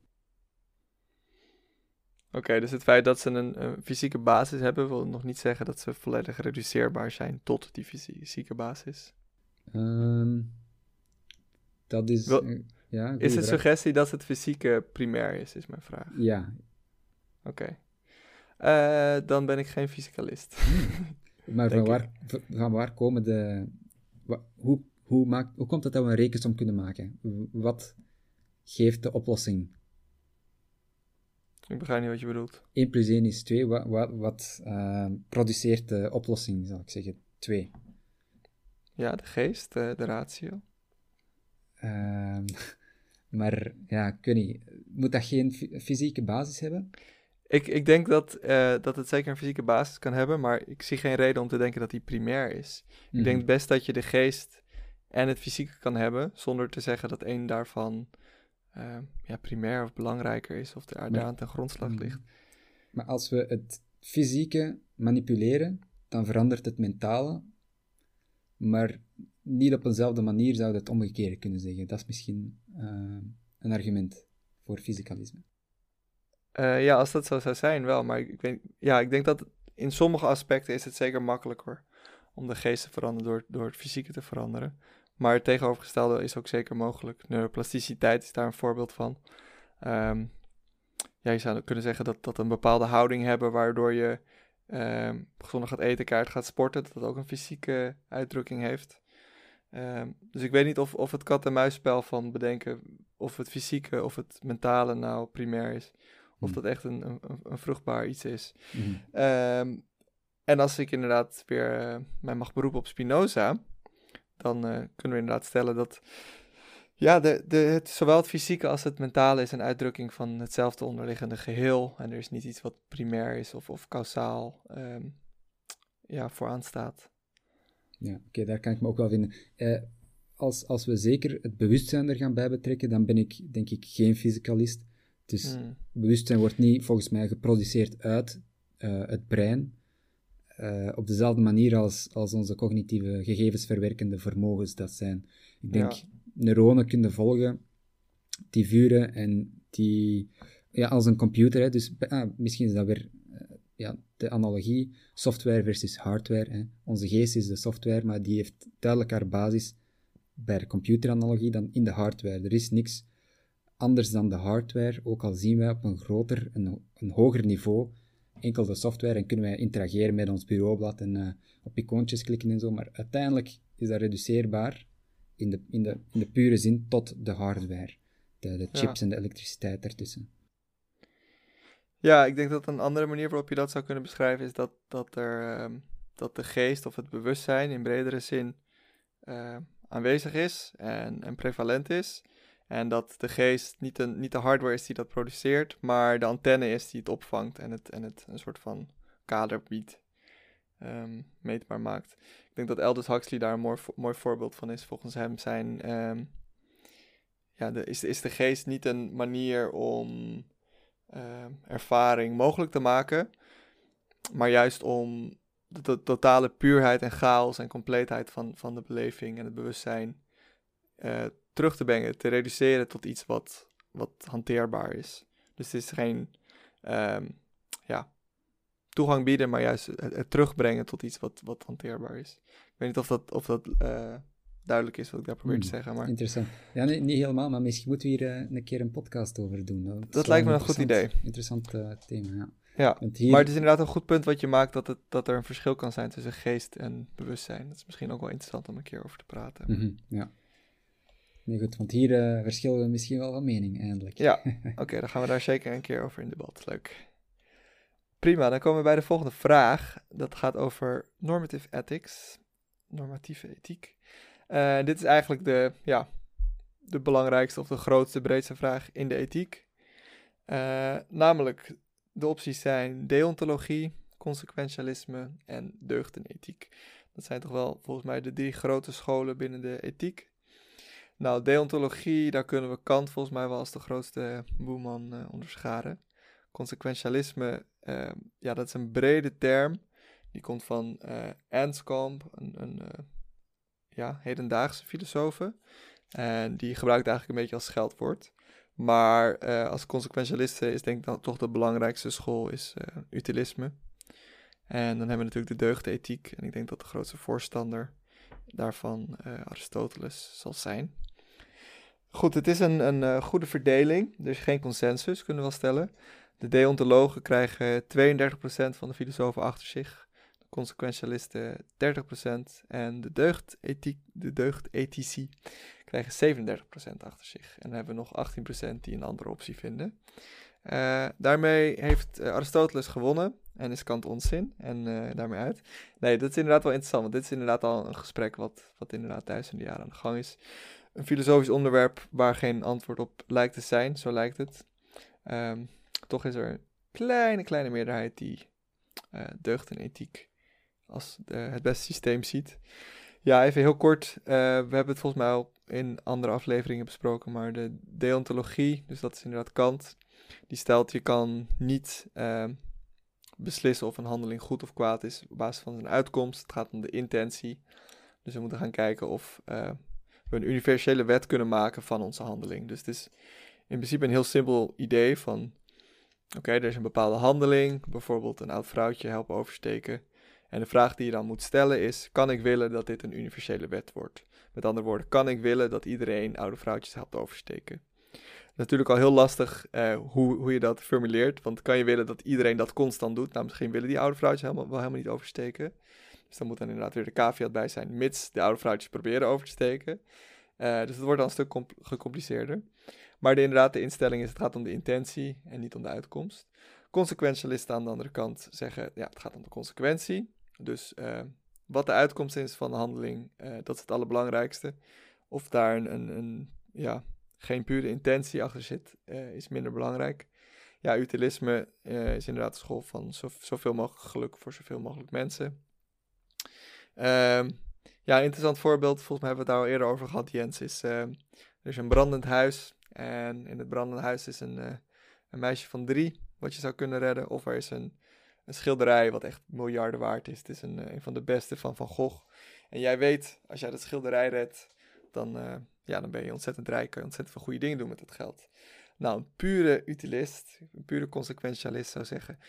Oké, dus het feit dat ze een, een, fysieke basis hebben, wil nog niet zeggen dat ze volledig reduceerbaar zijn tot die fysieke basis. Um, dat is. Ja, is het suggestie dat het fysieke primair is, is mijn vraag. Ja. Oké. Okay. Uh, dan ben ik geen fysicalist. Hmm. maar van waar, van waar komen de. hoe, hoe, maakt, hoe komt het dat we een rekensom kunnen maken? Wat geeft de oplossing? Ik begrijp niet wat je bedoelt. 1 plus 1 is 2. Wat, wat, wat uh, produceert de oplossing, zal ik zeggen? 2. Ja, de geest, de, de ratio. Uh, maar ja, ik weet niet. Moet dat geen fysieke basis hebben? Ik, ik denk dat, uh, dat het zeker een fysieke basis kan hebben, maar ik zie geen reden om te denken dat die primair is. Mm -hmm. Ik denk mhm. best dat je de geest en het fysieke kan hebben, zonder te zeggen dat één daarvan uh, ja, primair of belangrijker is, of daar aan ten grondslag mhm. ligt. Maar als we het fysieke manipuleren, dan verandert het mentale, maar niet op eenzelfde manier zou je het omgekeerd kunnen zeggen. Dat is misschien uh, een argument voor fysicalisme. Uh, ja, als dat zo zou zijn, wel. Maar ik, weet, ja, ik denk dat in sommige aspecten is het zeker makkelijker om de geest te veranderen door, door het fysieke te veranderen. Maar het tegenovergestelde is ook zeker mogelijk. Neuroplasticiteit is daar een voorbeeld van. Um, ja, je zou kunnen zeggen dat, dat een bepaalde houding hebben waardoor je um, gezonder gaat eten, kaart gaat sporten, dat dat ook een fysieke uitdrukking heeft. Um, dus ik weet niet of, of het kat-en-muisspel van bedenken of het fysieke of het mentale nou primair is. Of mm. dat echt een, een, een, vruchtbaar iets is. Mm. Um, en als ik inderdaad weer uh, mij mag beroepen op Spinoza, dan uh, kunnen we inderdaad stellen dat ja, de, de, het, zowel het fysieke als het mentale is een uitdrukking van hetzelfde onderliggende geheel. En er is niet iets wat primair is of, of kausaal um, ja, vooraan staat. Ja, oké, daar kan ik me ook wel vinden. Uh, als, als we zeker het bewustzijn er gaan bij betrekken, dan ben ik denk ik geen fysicalist. Dus mm. bewustzijn wordt niet volgens mij geproduceerd uit uh, het brein. Uh, op dezelfde manier als, als onze cognitieve gegevensverwerkende vermogens dat zijn. Ik denk, ja. Neuronen kunnen volgen, die vuren en die, ja, als een computer, hè, dus ah, misschien is dat weer ja, de analogie software versus hardware. Hè. Onze geest is de software, maar die heeft duidelijk haar basis bij de computeranalogie dan in de hardware. Er is niks anders dan de hardware, ook al zien wij op een groter, een, een hoger niveau enkel de software en kunnen wij interageren met ons bureaublad en uh, op icoontjes klikken en zo, maar uiteindelijk is dat reduceerbaar in de, in de, in de pure zin tot de hardware, de, de chips ja. en de elektriciteit ertussen. Ja, ik denk dat een andere manier waarop je dat zou kunnen beschrijven is dat, dat, er, uh, dat de geest of het bewustzijn in bredere zin uh, aanwezig is en, en prevalent is. En dat de geest niet, een, niet de hardware is die dat produceert, maar de antenne is die het opvangt en het, en het een soort van kader biedt, ehm, meetbaar maakt. Ik denk dat Aldous Huxley daar een mooi, mooi voorbeeld van is. Volgens hem zijn, ehm, ja, de, is, is de geest niet een manier om ehm, ervaring mogelijk te maken, maar juist om de, totale puurheid en chaos en compleetheid van, van de beleving en het bewustzijn uh, terug te brengen, te reduceren tot iets wat, wat hanteerbaar is. Dus het is geen ja, toegang bieden, maar juist het, terugbrengen tot iets wat, wat hanteerbaar is. Ik weet niet of dat, of dat uh, duidelijk is wat ik daar probeer te hmm, zeggen. Maar... Interessant. Ja, nee, niet helemaal, maar misschien moeten we hier uh, een keer een podcast over doen. Dat, dat lijkt me een goed idee. Interessant uh, thema, ja. Ja, hier... maar het is inderdaad een goed punt wat je maakt, dat, het, dat er een verschil kan zijn tussen geest en bewustzijn. Dat is misschien ook wel interessant om een keer over te praten. Mm -hmm, ja. Nee, goed, want hier verschillen we misschien wel van mening, eindelijk. Ja, oké, dan gaan we daar zeker een keer over in debat. Leuk. Prima, dan komen we bij de volgende vraag. Dat gaat over normative ethics, normatieve ethiek. Uh, dit is eigenlijk de, ja, de belangrijkste of de grootste, breedste vraag in de ethiek. Uh, namelijk, de opties zijn deontologie, consequentialisme en deugdenethiek. Dat zijn toch wel volgens mij de drie grote scholen binnen de ethiek. Nou, deontologie, daar kunnen we Kant volgens mij wel als de grootste boeman uh, onderscharen. Consequentialisme, uh, ja, dat is een brede term. Die komt van uh, Anscombe, een, een ja, hedendaagse filosoof. En die gebruikt eigenlijk een beetje als scheldwoord. Maar als consequentialiste is denk ik dan toch de belangrijkste school is utilisme. En dan hebben we natuurlijk de deugdethiek. En ik denk dat de grootste voorstander daarvan Aristoteles zal zijn. Goed, het is een, een goede verdeling. Er is geen consensus, kunnen we wel stellen. De deontologen krijgen 32% van de filosofen achter zich. De consequentialisten 30%. En de, deugdethiek, de deugdethici krijgen 37% achter zich. En dan hebben we nog 18% die een andere optie vinden. Uh, daarmee heeft uh, Aristoteles gewonnen en is Kant onzin en uh, daarmee uit. Nee, dat is inderdaad wel interessant, want dit is inderdaad al een gesprek wat, wat inderdaad duizenden jaren aan de gang is een filosofisch onderwerp waar geen antwoord op lijkt te zijn, zo lijkt het. Um, toch is er een kleine, kleine meerderheid die uh, deugd en ethiek als de, het beste systeem ziet. Ja, even heel kort. Uh, we hebben het volgens mij al in andere afleveringen besproken, maar de deontologie, dus dat is inderdaad Kant, die stelt je kan niet uh, beslissen of een handeling goed of kwaad is op basis van zijn uitkomst. Het gaat om de intentie. Dus we moeten gaan kijken of we een universele wet kunnen maken van onze handeling. Dus het is in principe een heel simpel idee van, oké, er is een bepaalde handeling, bijvoorbeeld een oud vrouwtje helpen oversteken. En de vraag die je dan moet stellen is, kan ik willen dat dit een universele wet wordt? Met andere woorden, kan ik willen dat iedereen oude vrouwtjes helpt oversteken? Natuurlijk al heel lastig eh, hoe, hoe je dat formuleert, want kan je willen dat iedereen dat constant doet? Nou, misschien willen die oude vrouwtjes helemaal, wel helemaal niet oversteken. Dus dan moet dan inderdaad weer de caveat bij zijn, mits de oude vrouwtjes proberen over te steken. Uh, dus het wordt dan een stuk gecompliceerder. Maar de, inderdaad, de instelling is, het gaat om de intentie en niet om de uitkomst. Consequentialisten aan de andere kant zeggen, ja, het gaat om de consequentie. Dus uh, wat de uitkomst is van de handeling, uh, dat is het allerbelangrijkste. Of daar een, een, ja, geen pure intentie achter zit, is minder belangrijk. Ja, utilisme is inderdaad de school van zoveel mogelijk geluk voor zoveel mogelijk mensen. Ehm, ja, interessant voorbeeld, volgens mij hebben we het daar al eerder over gehad, Jens, is er is een brandend huis. En in het brandende huis is een, uh, een meisje van drie, wat je zou kunnen redden. Of er is een, een schilderij wat echt miljarden waard is. Het is een, eh, een van de beste van Van Gogh. En jij weet, als jij dat schilderij redt, dan, uh, ja, dan ben je ontzettend rijk. Kan je ontzettend veel goede dingen doen met het geld. Nou, een pure utilist, een pure consequentialist zou zeggen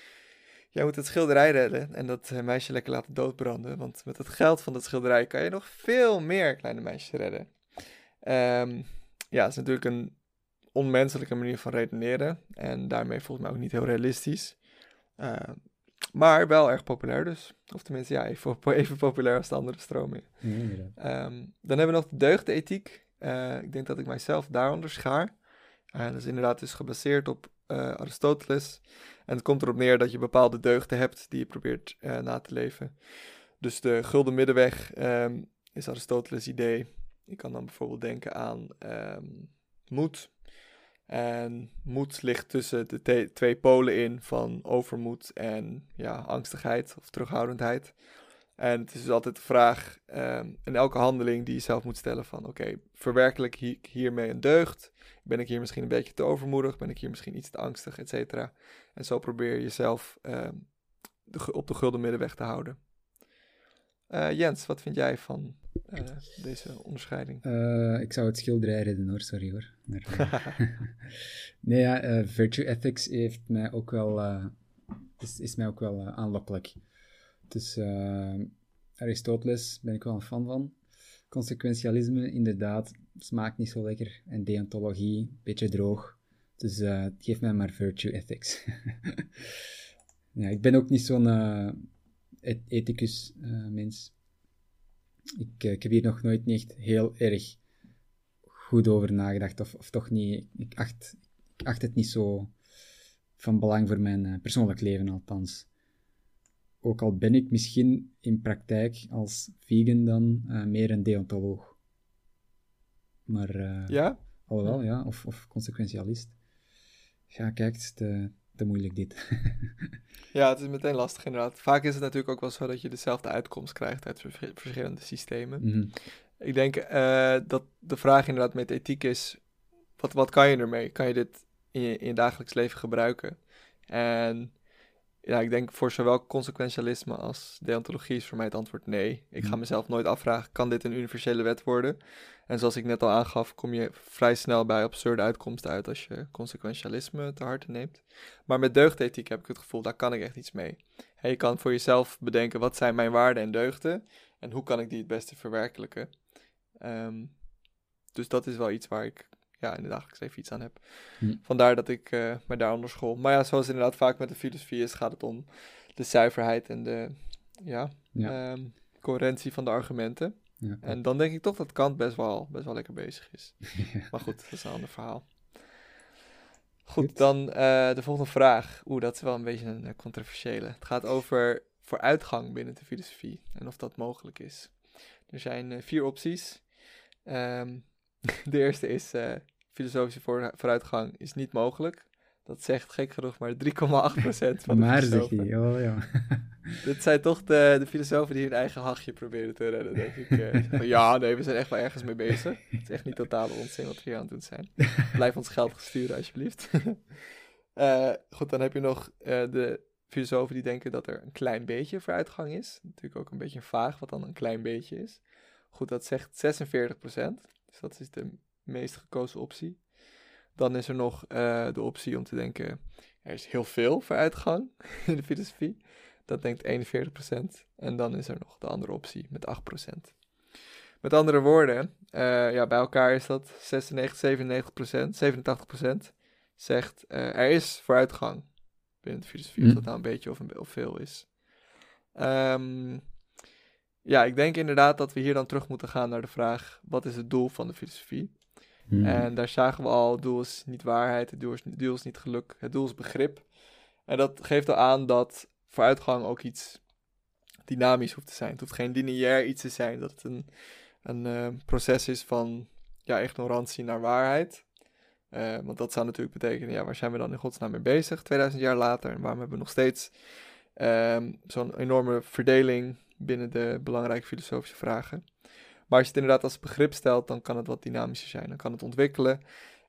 jij moet het schilderij redden en dat eh, meisje lekker laten doodbranden. Want met het geld van dat schilderij kan je nog veel meer kleine meisjes redden. Um, ja, het is natuurlijk een onmenselijke manier van redeneren. En daarmee volgens mij ook niet heel realistisch. Uh, maar wel erg populair dus. Of tenminste, ja, even, even populair als de andere stromingen. um, dan hebben we nog de deugdethiek. Uh, ik denk dat ik mijzelf daaronder schaar. Uh, dat is inderdaad dus gebaseerd op Aristoteles. En het komt erop neer dat je bepaalde deugden hebt die je probeert na te leven. Dus de gulden middenweg um, is Aristoteles' idee. Je kan dan bijvoorbeeld denken aan um, moed. En moed ligt tussen de twee polen in van overmoed en ja, angstigheid of terughoudendheid. En het is dus altijd de vraag um, in elke handeling die je zelf moet stellen van oké, okay, verwerkelijk ik hiermee een deugd? Ben ik hier misschien een beetje te overmoedig? Ben ik hier misschien iets te angstig, et cetera? En zo probeer je jezelf de, op de gulden middenweg te houden. Uh, Jens, wat vind jij van deze onderscheiding? Uh, ik zou het schilderij redden hoor, sorry hoor. Maar, nee, ja, virtue ethics heeft mij ook wel, is, is mij ook wel aanlokkelijk. Dus Aristoteles ben ik wel een fan van. Consequentialisme, inderdaad, smaakt niet zo lekker. En deontologie, beetje droog. Dus geef mij maar virtue ethics. ja, ik ben ook niet zo'n ethicus uh, mens. Ik, uh, ik, heb hier nog nooit niet echt heel erg goed over nagedacht, of, of toch niet. Ik acht, ik acht het niet zo van belang voor mijn uh, persoonlijk leven, althans. Ook al ben ik misschien in praktijk als vegan dan meer een deontoloog. Maar. ja? Alhoewel, ja, of, of consequentialist. Ja, kijk, de, te moeilijk dit. ja, het is meteen lastig inderdaad. Vaak is het natuurlijk ook wel zo dat je dezelfde uitkomst krijgt uit verschillende systemen. Mhm. Ik denk uh, dat de vraag inderdaad met ethiek is, wat, wat kan je ermee? Kan je dit in je, in je dagelijks leven gebruiken? En ja, ik denk voor zowel consequentialisme als deontologie is voor mij het antwoord nee. Ik ga mhm. mezelf nooit afvragen, kan dit een universele wet worden? En zoals ik net al aangaf, kom je vrij snel bij absurde uitkomsten uit als je consequentialisme te harte neemt. Maar met deugdethiek heb ik het gevoel, daar kan ik echt iets mee. je kan voor jezelf bedenken, wat zijn mijn waarden en deugden? En hoe kan ik die het beste verwerkelijken? Ehm, dus dat is wel iets waar ik ja, in de dagelijks leven iets aan heb. Hm. Vandaar dat ik uh, me daar onder school. Maar ja, zoals inderdaad vaak met de filosofie is, gaat het om de zuiverheid en de ja, ehm, coherentie van de argumenten. Ja. En dan denk ik toch dat Kant best wel, best wel lekker bezig is. Maar goed, dat is een ander verhaal. Goed, dan uh, de volgende vraag. Oeh, dat is wel een beetje een uh, controversiële. Het gaat over vooruitgang binnen de filosofie en of dat mogelijk is. Er zijn vier opties. Um, de eerste is filosofische vooruitgang is niet mogelijk. Dat zegt gek genoeg maar 3,8% van de Maar oh ja. Dit zijn toch de, de filosofen die hun eigen hachje proberen te redden, denk ik. Uh, ja, nee, we zijn echt wel ergens mee bezig. Het is echt niet totale onzin wat we hier aan het doen zijn. Blijf ons geld sturen, alsjeblieft. uh, goed, dan heb je nog uh, de filosofen die denken dat er een klein beetje vooruitgang is. Natuurlijk ook een beetje vaag wat dan een klein beetje is. Goed, dat zegt 46%. Dus dat is de meest gekozen optie. Dan is er nog uh, de optie om te denken, er is heel veel vooruitgang in de filosofie. Dat denkt 41%. En dan is er nog de andere optie met 8%. Met andere woorden, uh, ja, bij elkaar is dat 96, 97%, 87% zegt uh, er is vooruitgang binnen de filosofie. Of hm. dat nou een beetje of, een, of veel is. Um, ja, ik denk inderdaad dat we hier dan terug moeten gaan naar de vraag: wat is het doel van de filosofie? Hmm. En daar zagen we al, het doel is niet waarheid, het doel is, het doel is niet geluk, het doel is begrip. En dat geeft al aan dat vooruitgang ook iets dynamisch hoeft te zijn. Het hoeft geen lineair iets te zijn, dat het een, een uh, proces is van ja, ignorantie naar waarheid. Uh, want dat zou natuurlijk betekenen, ja, waar zijn we dan in godsnaam mee bezig 2000 jaar later? En waarom hebben we nog steeds um, zo'n enorme verdeling binnen de belangrijke filosofische vragen? Maar als je het inderdaad als begrip stelt, dan kan het wat dynamischer zijn. Dan kan het ontwikkelen.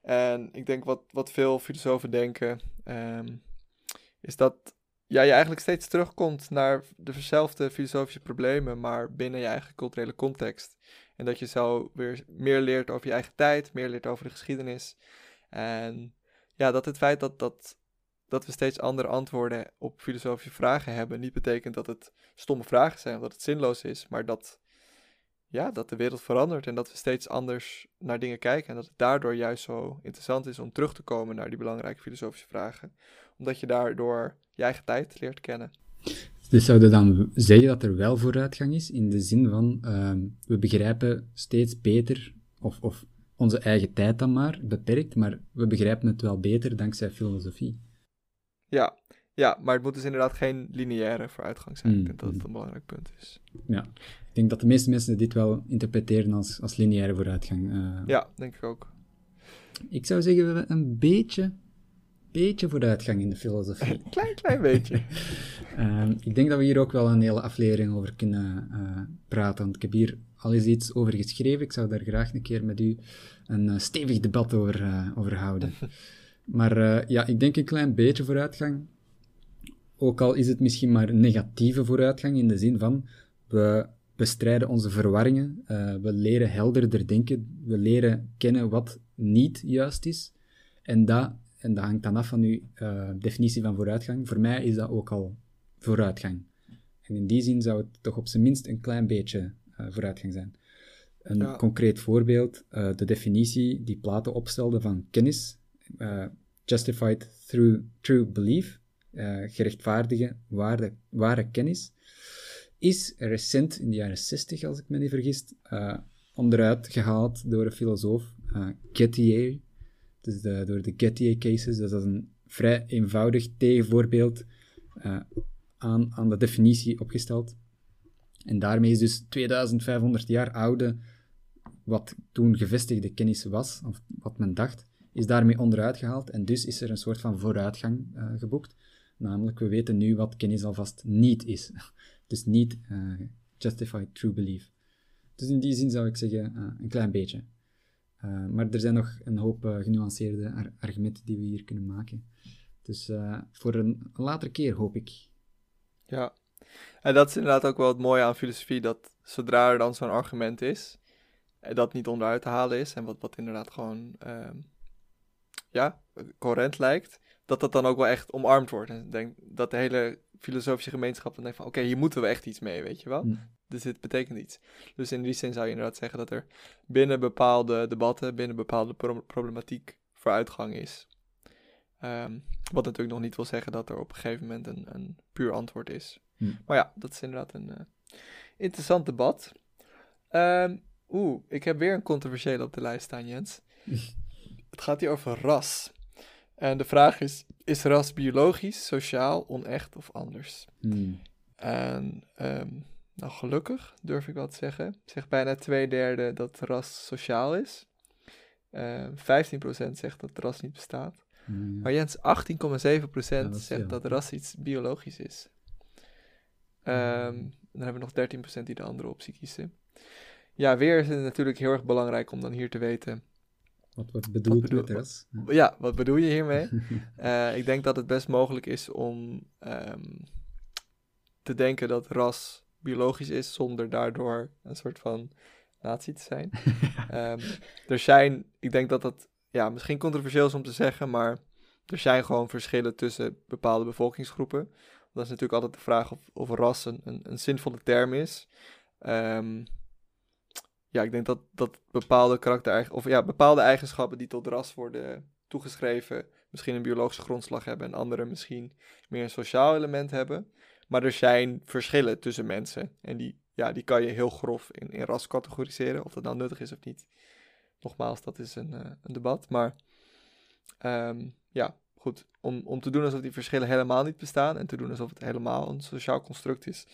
En ik denk wat, wat veel filosofen denken, ehm, is dat ja, je eigenlijk steeds terugkomt naar dezelfde filosofische problemen, maar binnen je eigen culturele context. En dat je zo weer meer leert over je eigen tijd, meer leert over de geschiedenis. En ja, dat het feit dat, dat, dat we steeds andere antwoorden op filosofische vragen hebben, niet betekent dat het stomme vragen zijn of dat het zinloos is, maar dat ja, dat de wereld verandert en dat we steeds anders naar dingen kijken. En dat het daardoor juist zo interessant is om terug te komen naar die belangrijke filosofische vragen. Omdat je daardoor je eigen tijd leert kennen. Dus zouden dan zeggen dat er wel vooruitgang is, in de zin van ehm, we begrijpen steeds beter, of, of onze eigen tijd dan maar, beperkt, maar we begrijpen het wel beter dankzij filosofie. Ja, ja, maar het moet dus inderdaad geen lineaire vooruitgang zijn. Ik denk dat het een belangrijk punt is. Ja, ik denk dat de meeste mensen dit wel interpreteren als, als lineaire vooruitgang. Uh... Ja, denk ik ook. Ik zou zeggen, we hebben een beetje, beetje vooruitgang in de filosofie. klein, klein beetje. Ehm, ik denk dat we hier ook wel een hele aflevering over kunnen uh, praten. Want ik heb hier al eens iets over geschreven. Ik zou daar graag een keer met u een uh, stevig debat over, over houden. maar ja, ik denk een klein beetje vooruitgang. Ook al is het misschien maar negatieve vooruitgang in de zin van we bestrijden onze verwarringen, we leren helderder denken, we leren kennen wat niet juist is. En dat, en dat hangt dan af van uw definitie van vooruitgang. Voor mij is dat ook al vooruitgang. En in die zin zou het toch op zijn minst een klein beetje vooruitgang zijn. Een concreet voorbeeld, de definitie die Plato opstelde van kennis, justified through true belief, gerechtvaardige ware, kennis, is recent, in de jaren 60 als ik me niet vergis, onderuit gehaald door een filosoof, Gettier, dus door de Gettier cases. Dus dat is een vrij eenvoudig tegenvoorbeeld aan, aan de definitie opgesteld. En daarmee is dus 2500 jaar oude, wat toen gevestigde kennis was, of wat men dacht, is daarmee onderuit gehaald. En dus is er een soort van vooruitgang uh, geboekt. Namelijk, we weten nu wat kennis alvast niet is. dus niet uh, justified true belief. Dus in die zin zou ik zeggen, uh, een klein beetje. maar er zijn nog een hoop genuanceerde ar argumenten die we hier kunnen maken. Dus voor een later keer hoop ik. Ja, en dat is inderdaad ook wel het mooie aan filosofie, dat zodra er dan zo'n argument is, dat niet onderuit te halen is, en wat, wat inderdaad gewoon, uh, ja, coherent lijkt, dat dat dan ook wel echt omarmd wordt. En ik denk dat de hele filosofische gemeenschap dan denkt van, oké, hier moeten we echt iets mee, weet je wel. Mm. Dus dit betekent iets. Dus in die zin zou je inderdaad zeggen dat er binnen bepaalde debatten, binnen bepaalde problematiek vooruitgang is. Um, wat natuurlijk nog niet wil zeggen dat er op een gegeven moment een, een puur antwoord is. Hm. Maar ja, dat is inderdaad een uh, interessant debat. Um, Oeh, ik heb weer een controversiële op de lijst staan, Jens. Het gaat hier over ras. En de vraag is: is ras biologisch, sociaal, onecht of anders? Hm. En um, nou, gelukkig durf ik wel te zeggen. Zegt bijna twee derde dat ras sociaal is. Uh, ehm, 15% zegt dat ras niet bestaat. Maar Jens, 18,7% zegt dat ras iets biologisch is. Um, dan hebben we nog 13% die de andere optie kiezen. Ja, weer is het natuurlijk heel erg belangrijk om dan hier te weten. Wat, wat bedoelt bedoel, met ras? ja, wat bedoel je hiermee? uh, ik denk dat het best mogelijk is om um, te denken dat ras biologisch is, zonder daardoor een soort van nazi te zijn. um, er zijn, ik denk dat dat ja, misschien controversieel is om te zeggen, maar er zijn gewoon verschillen tussen bepaalde bevolkingsgroepen. Dat is natuurlijk altijd de vraag of, of ras een, een, zinvolle term is. Um, ja, ik denk dat, dat bepaalde karakter of ja, bepaalde eigenschappen die tot ras worden toegeschreven, misschien een biologische grondslag hebben en andere misschien meer een sociaal element hebben. Maar er zijn verschillen tussen mensen. En die, ja, die kan je heel grof in, in ras categoriseren. Of dat nou nuttig is of niet. Nogmaals, dat is een, uh, een debat. Maar um, ja, goed. Om, om te doen alsof die verschillen helemaal niet bestaan. En te doen alsof het helemaal een sociaal construct is.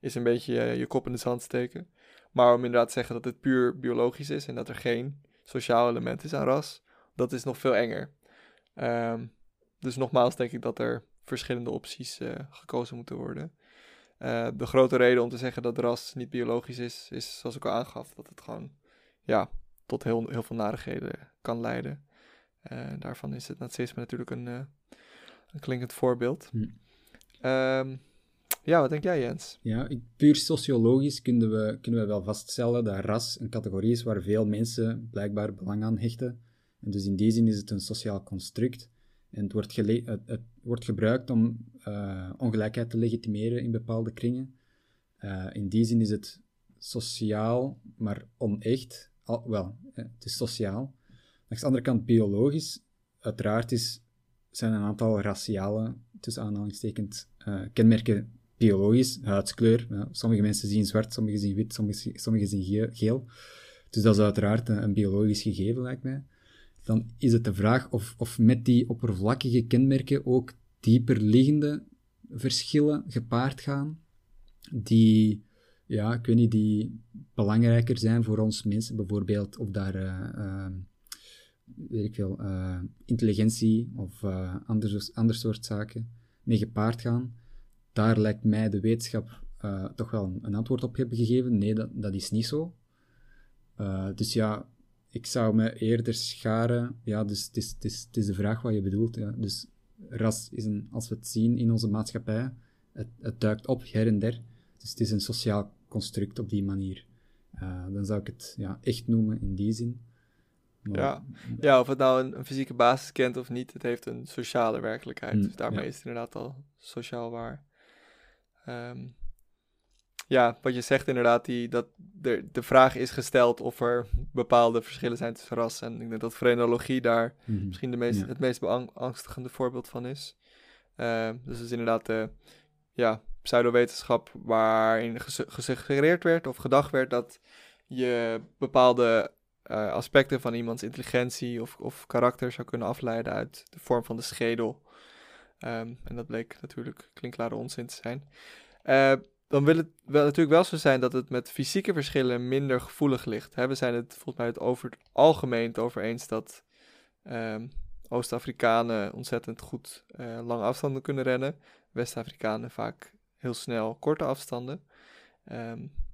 Is een beetje uh, je kop in de zand steken. Maar om inderdaad te zeggen dat het puur biologisch is. En dat er geen sociaal element is aan ras. Dat is nog veel enger. Um, dus nogmaals denk ik dat er verschillende opties uh, gekozen moeten worden. Uh, de grote reden om te zeggen dat ras niet biologisch is, is zoals ik al aangaf, dat het gewoon ja, tot heel, heel veel narigheden kan leiden. Uh, daarvan is het nazisme natuurlijk een, een klinkend voorbeeld. Hm. Um, ja, wat denk jij, Jens? Ja, puur sociologisch kunnen we, kunnen we wel vaststellen dat ras een categorie is waar veel mensen blijkbaar belang aan hechten. En dus in die zin is het een sociaal construct. En het wordt, het, het wordt gebruikt om uh, ongelijkheid te legitimeren in bepaalde kringen. Uh, in die zin is het sociaal, maar onecht. Al, wel, het is sociaal. Aan de andere kant biologisch. Uiteraard is, zijn een aantal raciale, tussen aanhalingstekens, uh, kenmerken biologisch. Huidskleur. Ja, sommige mensen zien zwart, sommige zien wit, sommige, sommige zien geel. Dus dat is uiteraard een, biologisch gegeven, lijkt mij. Dan is het de vraag of, of met die oppervlakkige kenmerken ook dieper liggende verschillen gepaard gaan, die, ja, ik weet niet, die belangrijker zijn voor ons mensen. Bijvoorbeeld of daar uh, weet ik veel, eh, intelligentie of uh, ander, ander soort zaken mee gepaard gaan. Daar lijkt mij de wetenschap uh, toch wel een, een, antwoord op hebben gegeven. Nee, dat, dat is niet zo. dus ja, ik zou me eerder scharen. Ja, dus het is, het is, het is de vraag wat je bedoelt. Ja. Dus ras is een, als we het zien in onze maatschappij, het, het duikt op her en der. Dus het is een sociaal construct op die manier. Uh, dan zou ik het ja, echt noemen in die zin. Maar, ja. ja, of het nou een, een, fysieke basis kent of niet, het heeft een sociale werkelijkheid. Mm, dus daarmee is het inderdaad al sociaal waar. Um, ja, wat je zegt inderdaad, die, dat de, de vraag is gesteld of er bepaalde verschillen zijn tussen rassen. En ik denk dat frenologie daar mhm. misschien de meest, het meest beangstigende voorbeeld van is. Uh, dus is inderdaad de ja, pseudowetenschap waarin gesuggereerd werd of gedacht werd dat je bepaalde uh, aspecten van iemands intelligentie of, of karakter zou kunnen afleiden uit de vorm van de schedel. Um, en dat bleek natuurlijk klinkklare onzin te zijn. Uh, dan wil het wel, natuurlijk wel zo zijn dat het met fysieke verschillen minder gevoelig ligt. We zijn het volgens mij het over het algemeen over eens dat um, Oost-Afrikanen ontzettend goed uh, lange afstanden kunnen rennen. West-Afrikanen vaak heel snel korte afstanden.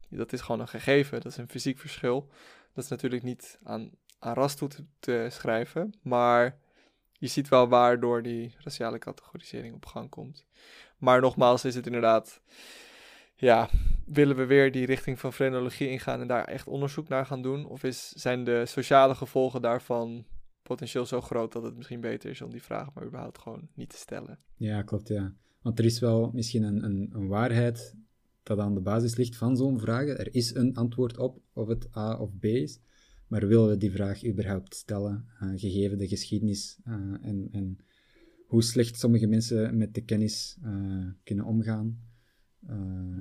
Dat is gewoon een gegeven, dat is een fysiek verschil. Dat is natuurlijk niet aan, aan ras toe te schrijven, maar je ziet wel waardoor die raciale categorisering op gang komt. Maar nogmaals is het inderdaad ja, willen we weer die richting van frenologie ingaan en daar echt onderzoek naar gaan doen? Of is, zijn de sociale gevolgen daarvan potentieel zo groot dat het misschien beter is om die vraag maar überhaupt gewoon niet te stellen? Ja, klopt, ja. Want er is wel misschien een, een, een waarheid dat aan de basis ligt van zo'n vraag. Er is een antwoord op of het A of B is. Maar willen we die vraag überhaupt stellen, uh, gegeven de geschiedenis uh, en, en hoe slecht sommige mensen met de kennis uh, kunnen omgaan?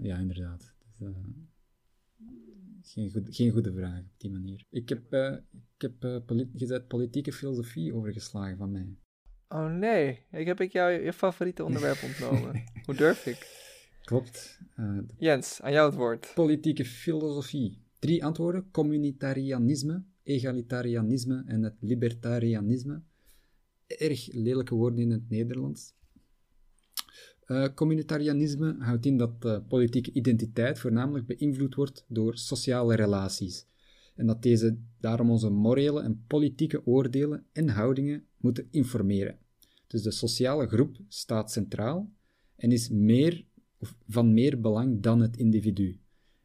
Ja, inderdaad. Dus, geen, goed, geen goede vraag op die manier. Ik heb, ik heb polit politieke filosofie overgeslagen van mij. Oh nee, ik heb ik jou je favoriete onderwerp ontnomen. Hoe durf ik? Klopt. Jens, aan jou het woord. Politieke filosofie. Drie antwoorden: communitarianisme, egalitarianisme en het libertarianisme. Erg lelijke woorden in het Nederlands. Uh, communitarianisme houdt in dat uh, politieke identiteit voornamelijk beïnvloed wordt door sociale relaties. En dat deze daarom onze morele en politieke oordelen en houdingen moeten informeren. Dus de sociale groep staat centraal en is meer, of van meer belang dan het individu.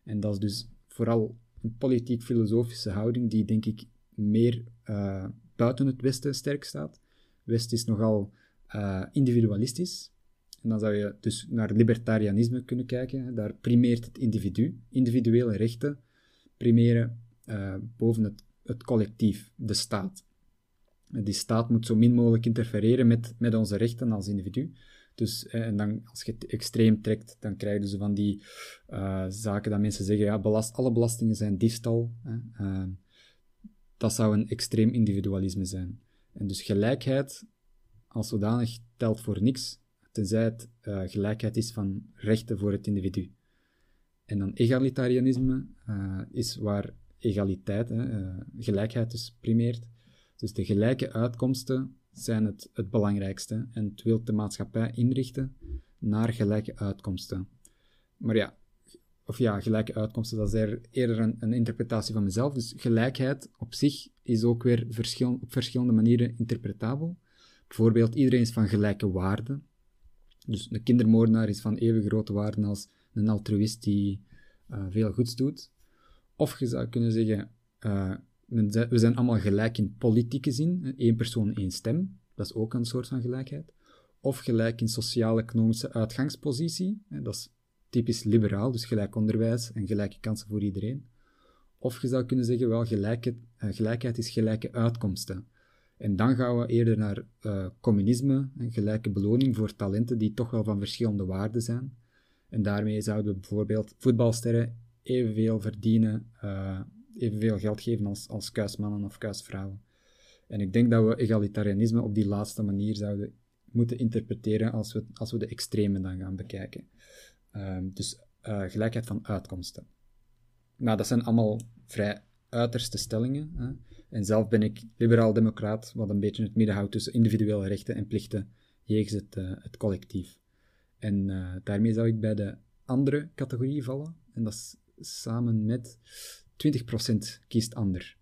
En dat is dus vooral politiek-filosofische houding die, denk ik, meer uh, buiten het Westen sterk staat. West is nogal individualistisch, en dan zou je dus naar libertarianisme kunnen kijken. Daar primeert het individu. Individuele rechten primeren uh, boven het, het collectief, de staat. Die staat moet zo min mogelijk interfereren met, met onze rechten als individu. Dus, eh, en dan, als je het extreem trekt, dan krijg je dus van die uh, zaken dat mensen zeggen, ja, belast, alle belastingen zijn diefstal. Uh, dat zou een extreem individualisme zijn. En dus gelijkheid als zodanig telt voor niks tenzij het uh, gelijkheid is van rechten voor het individu. En dan egalitarianisme uh, is waar egaliteit, uh, gelijkheid dus primeert. Dus de gelijke uitkomsten zijn het, het belangrijkste en het wil de maatschappij inrichten naar gelijke uitkomsten. Maar ja, of ja, gelijke uitkomsten, dat is eerder een, een, interpretatie van mezelf. Dus gelijkheid op zich is ook weer verschil, op verschillende manieren interpretabel. Bijvoorbeeld, iedereen is van gelijke waarde. Dus een kindermoordenaar is van even grote waarde als een altruïst die uh, veel goeds doet. Of je zou kunnen zeggen, uh, we zijn allemaal gelijk in politieke zin, één persoon, één stem. Dat is ook een soort van gelijkheid. Of gelijk in sociaal-economische uitgangspositie, dat is typisch liberaal, dus gelijk onderwijs en gelijke kansen voor iedereen. Of je zou kunnen zeggen, wel, gelijkheid, uh, gelijkheid is gelijke uitkomsten. En dan gaan we eerder naar uh, communisme, een gelijke beloning voor talenten die toch wel van verschillende waarden zijn. En daarmee zouden we bijvoorbeeld voetbalsterren evenveel verdienen, uh, evenveel geld geven als, als kuismannen of kuisvrouwen. En ik denk dat we egalitarianisme op die laatste manier zouden moeten interpreteren als we, als we de extreme dan gaan bekijken. Uh, dus uh, gelijkheid van uitkomsten. Maar dat zijn allemaal vrij uiterste stellingen. Hè. En zelf ben ik liberaal-democraat, wat een beetje het midden houdt tussen individuele rechten en plichten jegens het, uh, het collectief. En uh, daarmee zou ik bij de andere categorie vallen. En dat is samen met 20% kiest ander.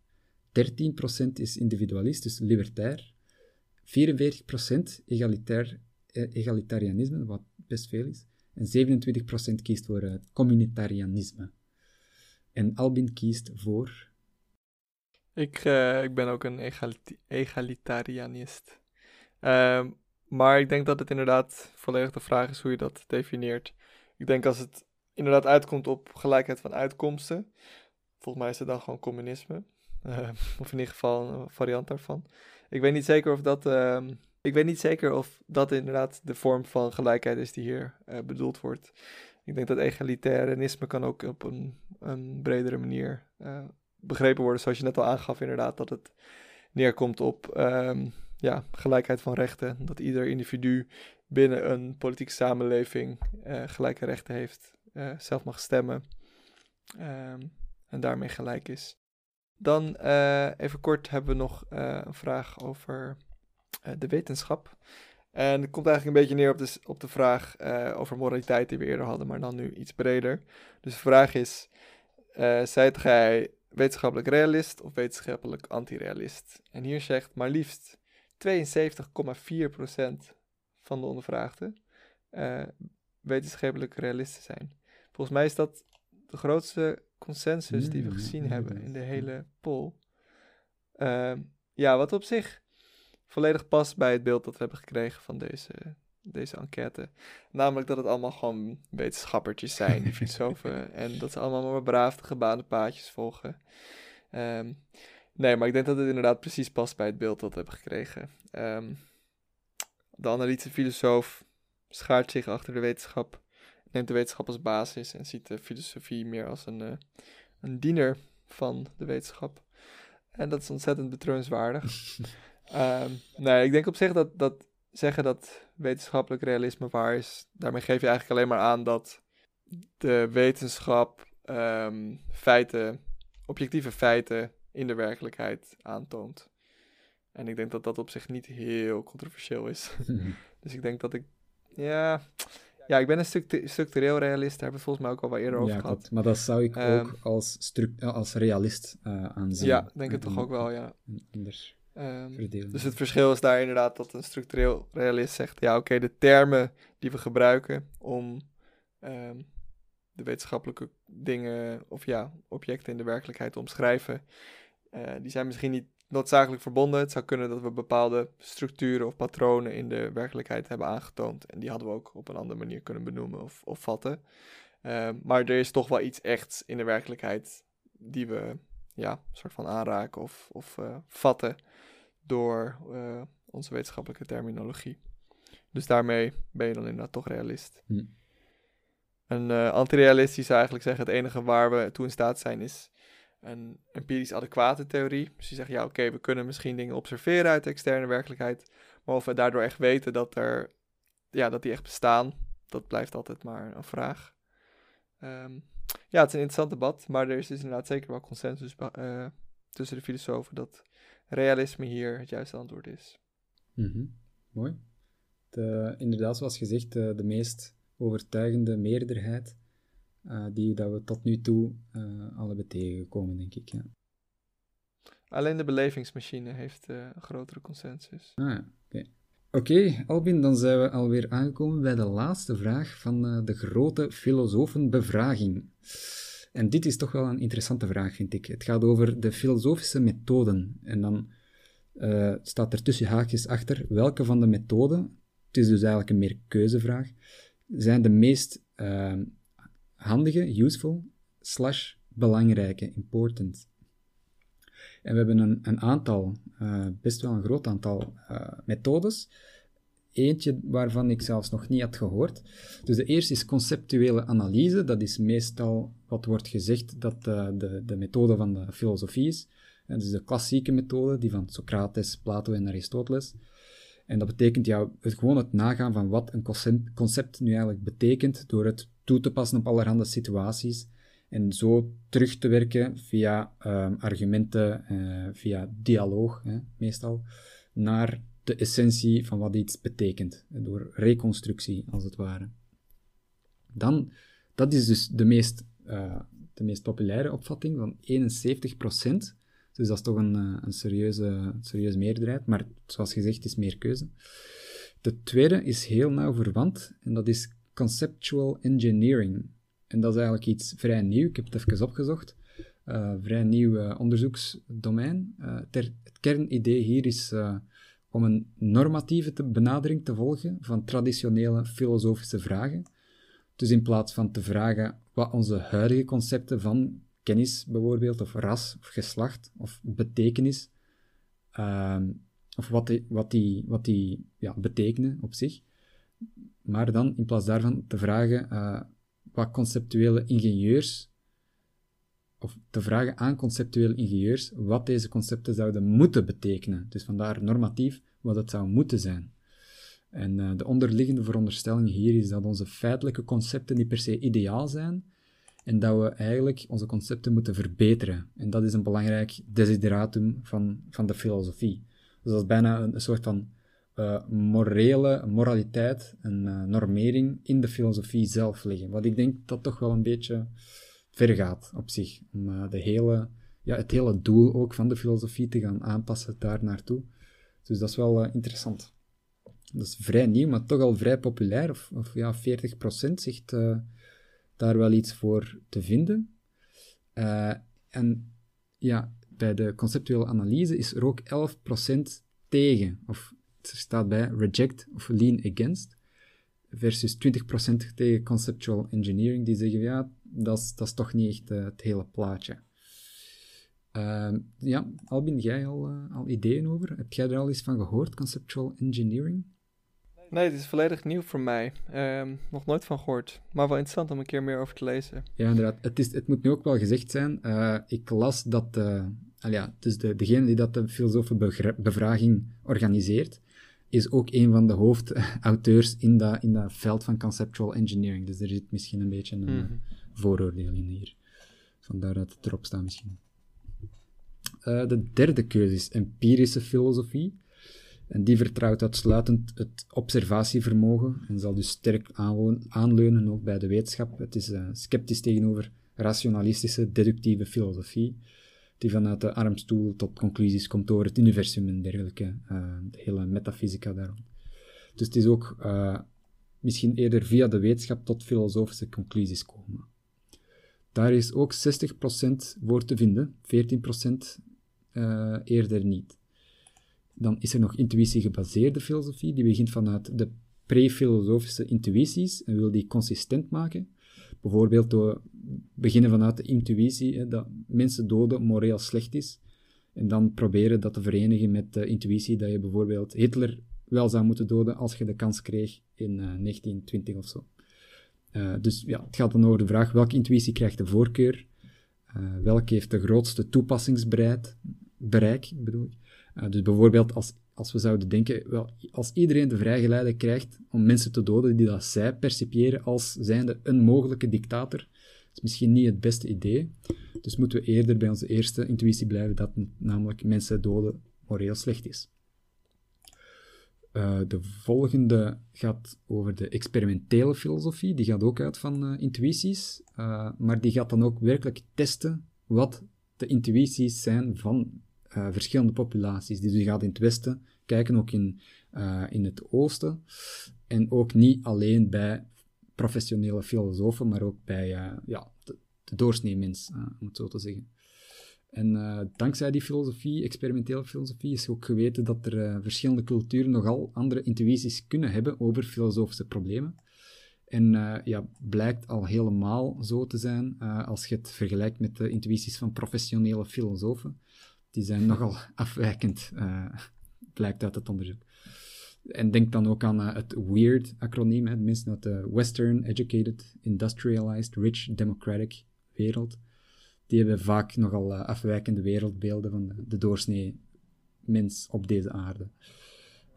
13% is individualist, dus libertair. 44% egalitair, eh, egalitarianisme, wat best veel is. En 27% kiest voor uh, communitarianisme. En Albin kiest voor. Ik, uh, ik ben ook een egalit egalitarianist. Uh, maar ik denk dat het inderdaad volledig de vraag is hoe je dat definieert. Ik denk als het inderdaad uitkomt op gelijkheid van uitkomsten. Volgens mij is het dan gewoon communisme. Uh, of in ieder geval een variant daarvan. Ik weet niet zeker of dat. Uh, ik weet niet zeker of dat inderdaad de vorm van gelijkheid is die hier uh, bedoeld wordt. Ik denk dat egalitarianisme kan ook op een, een bredere manier uh, begrepen worden. Zoals je net al aangaf, inderdaad, dat het neerkomt op um, ja, gelijkheid van rechten. Dat ieder individu binnen een politieke samenleving gelijke rechten heeft, zelf mag stemmen um, en daarmee gelijk is. Dan uh, even kort hebben we nog een vraag over de wetenschap. En het komt eigenlijk een beetje neer op de, op de vraag over moraliteit die we eerder hadden, maar dan nu iets breder. Dus de vraag is, zijt gij wetenschappelijk realist of wetenschappelijk antirealist? En hier zegt maar liefst 72,4% van de ondervraagden wetenschappelijk realisten zijn. Volgens mij is dat de grootste consensus die we gezien hebben in de hele poll. Uh, ja, wat op zich volledig past bij het beeld dat we hebben gekregen van deze, deze enquête. Namelijk dat het allemaal gewoon wetenschappertjes zijn, die filosofen. en dat ze allemaal maar braaf de gebaande paadjes volgen. Um, Nee, maar ik denk dat het inderdaad precies past bij het beeld dat we hebben gekregen. Um, de analytische filosoof schaart zich achter de wetenschap, neemt de wetenschap als basis en ziet de filosofie meer als een, uh, een diener van de wetenschap. En dat is ontzettend betreurenswaardig. um, nee, ik denk op zich dat, dat zeggen dat wetenschappelijk realisme waar is, daarmee geef je eigenlijk alleen maar aan dat de wetenschap um, feiten, objectieve feiten in de werkelijkheid aantoont. En ik denk dat dat op zich niet heel controversieel is. dus ik denk dat ik, ja, ja ik ben een structureel realist, daar hebben we volgens mij ook al wat eerder over gehad. Dat, maar dat zou ik um, ook als, als realist uh, aanzien. Ja, denk het toch ook wel, ja. Anders. Um, dus het verschil is daar inderdaad dat een structureel realist zegt: ja, oké, okay, de termen die we gebruiken om um, de wetenschappelijke dingen of ja, objecten in de werkelijkheid te omschrijven, uh, die zijn misschien niet noodzakelijk verbonden. Het zou kunnen dat we bepaalde structuren of patronen in de werkelijkheid hebben aangetoond. En die hadden we ook op een andere manier kunnen benoemen of, of vatten. Uh, maar er is toch wel iets echts in de werkelijkheid die we ja, een soort van aanraken of, of uh, vatten door onze wetenschappelijke terminologie. Dus daarmee ben je dan inderdaad toch realist. Hm. En antirealistisch zou eigenlijk zeggen: het enige waar we toe in staat zijn is een empirisch adequate theorie. Dus die zeggen, ja oké, we kunnen misschien dingen observeren uit de externe werkelijkheid, maar of we daardoor echt weten dat, er, ja, dat die echt bestaan, dat blijft altijd maar een vraag. Um, ja, het is een interessant debat, maar er is dus inderdaad zeker wel consensus uh, tussen de filosofen dat realisme hier het juiste antwoord is. Mm. Mooi. De, inderdaad, zoals gezegd, de, meest overtuigende meerderheid die dat we tot nu toe uh, al hebben tegengekomen, denk ik. Ja. Alleen de belevingsmachine heeft een grotere consensus. Ah, oké. Okay. Oké, okay, Albin, dan zijn we alweer aangekomen bij de laatste vraag van de grote filosofenbevraging. En dit is toch wel een interessante vraag, vind ik. Het gaat over de filosofische methoden. En dan staat er tussen haakjes achter welke van de methoden, het is dus eigenlijk een meer keuzevraag, zijn de meest handige, useful, slash belangrijke, important. En we hebben een, een aantal, uh, best wel een groot aantal uh, methodes. Eentje waarvan ik zelfs nog niet had gehoord. Dus de eerste is conceptuele analyse. Dat is meestal wat wordt gezegd dat de, de methode van de filosofie is. En dus de klassieke methode, die van Socrates, Plato en Aristoteles. En dat betekent ja, het, gewoon het nagaan van wat een concept nu eigenlijk betekent door het toe te passen op allerhande situaties En zo terug te werken via ehm, argumenten, uh, via dialoog hè, meestal, naar de essentie van wat iets betekent. Door reconstructie, als het ware. Dan, dat is dus de meest, uh, de meest populaire opvatting van 71%. Dus dat is toch een, uh, een serieuze, serieuze meerderheid. Maar zoals gezegd, is meer keuze. De tweede is heel nauw verwant en dat is conceptual engineering. En dat is eigenlijk iets vrij nieuw. Ik heb het even opgezocht. Uh, vrij nieuw uh, onderzoeksdomein. Uh, ter, het kernidee hier is om een normatieve benadering te volgen van traditionele filosofische vragen. Dus in plaats van te vragen wat onze huidige concepten van kennis bijvoorbeeld, of ras, of geslacht, of betekenis, ehm, of wat die, wat die, wat die ja, betekenen op zich, maar dan in plaats daarvan te vragen uh, wat conceptuele ingenieurs, of te vragen aan conceptuele ingenieurs wat deze concepten zouden moeten betekenen. Dus vandaar normatief wat het zou moeten zijn. En uh, de onderliggende veronderstelling hier is dat onze feitelijke concepten niet per se ideaal zijn en dat we eigenlijk onze concepten moeten verbeteren. En dat is een belangrijk desideratum van, van de filosofie. Dus dat is bijna een soort van uh, morele moraliteit en uh, normering in de filosofie zelf liggen. Wat ik denk dat toch wel een beetje ver gaat op zich. Om uh, de hele, ja, het hele doel ook van de filosofie te gaan aanpassen daar naartoe. Dus dat is wel interessant. Dat is vrij nieuw, maar toch al vrij populair. Of, of ja, 40% zegt daar wel iets voor te vinden. en ja, bij de conceptuele analyse is er ook 11% tegen, of er staat bij reject of lean against, versus 20% tegen conceptual engineering, die zeggen, ja, dat is, dat is toch niet echt uh, het hele plaatje. Uh, ja, Albin, jij al, uh, al ideeën over? Heb jij er al eens van gehoord, conceptual engineering? Nee, het is volledig nieuw voor mij. Um, nog nooit van gehoord. Maar wel interessant om een keer meer over te lezen. Ja, inderdaad. Het, is, het moet nu ook wel gezegd zijn. Uh, ik las dat al ja, dus de, degene die dat de filosofenbevraging organiseert, is ook een van de hoofdauteurs in dat, in dat veld van conceptual engineering. Dus er zit misschien een beetje een mm vooroordeel in hier. Vandaar dat het erop staat misschien. Uh, de derde keuze is empirische filosofie. En die vertrouwt uitsluitend het observatievermogen en zal dus sterk aanleunen ook bij de wetenschap. Het is uh, sceptisch tegenover rationalistische, deductieve filosofie die vanuit de armstoel tot conclusies komt door het universum en dergelijke, uh, de hele metafysica daarom. Dus het is ook uh, misschien eerder via de wetenschap tot filosofische conclusies komen. Daar is ook 60% voor te vinden, 14% uh, eh, eerder niet. Dan is er nog intuïtie-gebaseerde filosofie, die begint vanuit de pre-filosofische intuïties en wil die consistent maken. Bijvoorbeeld door beginnen vanuit de intuïtie, hè, dat mensen doden moreel slecht is. En dan proberen dat te verenigen met de intuïtie dat je bijvoorbeeld Hitler wel zou moeten doden als je de kans kreeg in uh, eh, 1920 of zo. Uh, dus ja, het gaat dan over de vraag welke intuïtie krijgt de voorkeur, uh, welke heeft de grootste toepassingsbereik, bereik, bedoel dus bijvoorbeeld als, als we zouden denken, wel, als iedereen de vrijgeleide krijgt om mensen te doden die dat zij percipiëren als zijnde een mogelijke dictator, is misschien niet het beste idee. Dus moeten we eerder bij onze eerste intuïtie blijven, dat namelijk mensen doden moreel slecht is. Uh, de volgende gaat over de experimentele filosofie. Die gaat ook uit van uh, intuïties, uh, maar die gaat dan ook werkelijk testen wat de intuïties zijn van verschillende populaties. Dus die gaat in het Westen kijken, ook in, in het Oosten. En ook niet alleen bij professionele filosofen, maar ook bij uh, ja, de, doorsnee mens, uh, om het zo te zeggen. En uh, dankzij die filosofie, experimentele filosofie, is ook geweten dat er verschillende culturen nogal andere intuïties kunnen hebben over filosofische problemen. En ja, blijkt al helemaal zo te zijn als je het vergelijkt met de intuïties van professionele filosofen. Die zijn nogal afwijkend, blijkt uit het onderzoek. En denk dan ook aan uh, het WEIRD-acroniem, tenminste uit de Western Educated, Industrialized, Rich, Democratic wereld. Die hebben vaak nogal afwijkende wereldbeelden van de, de doorsnee mens op deze aarde.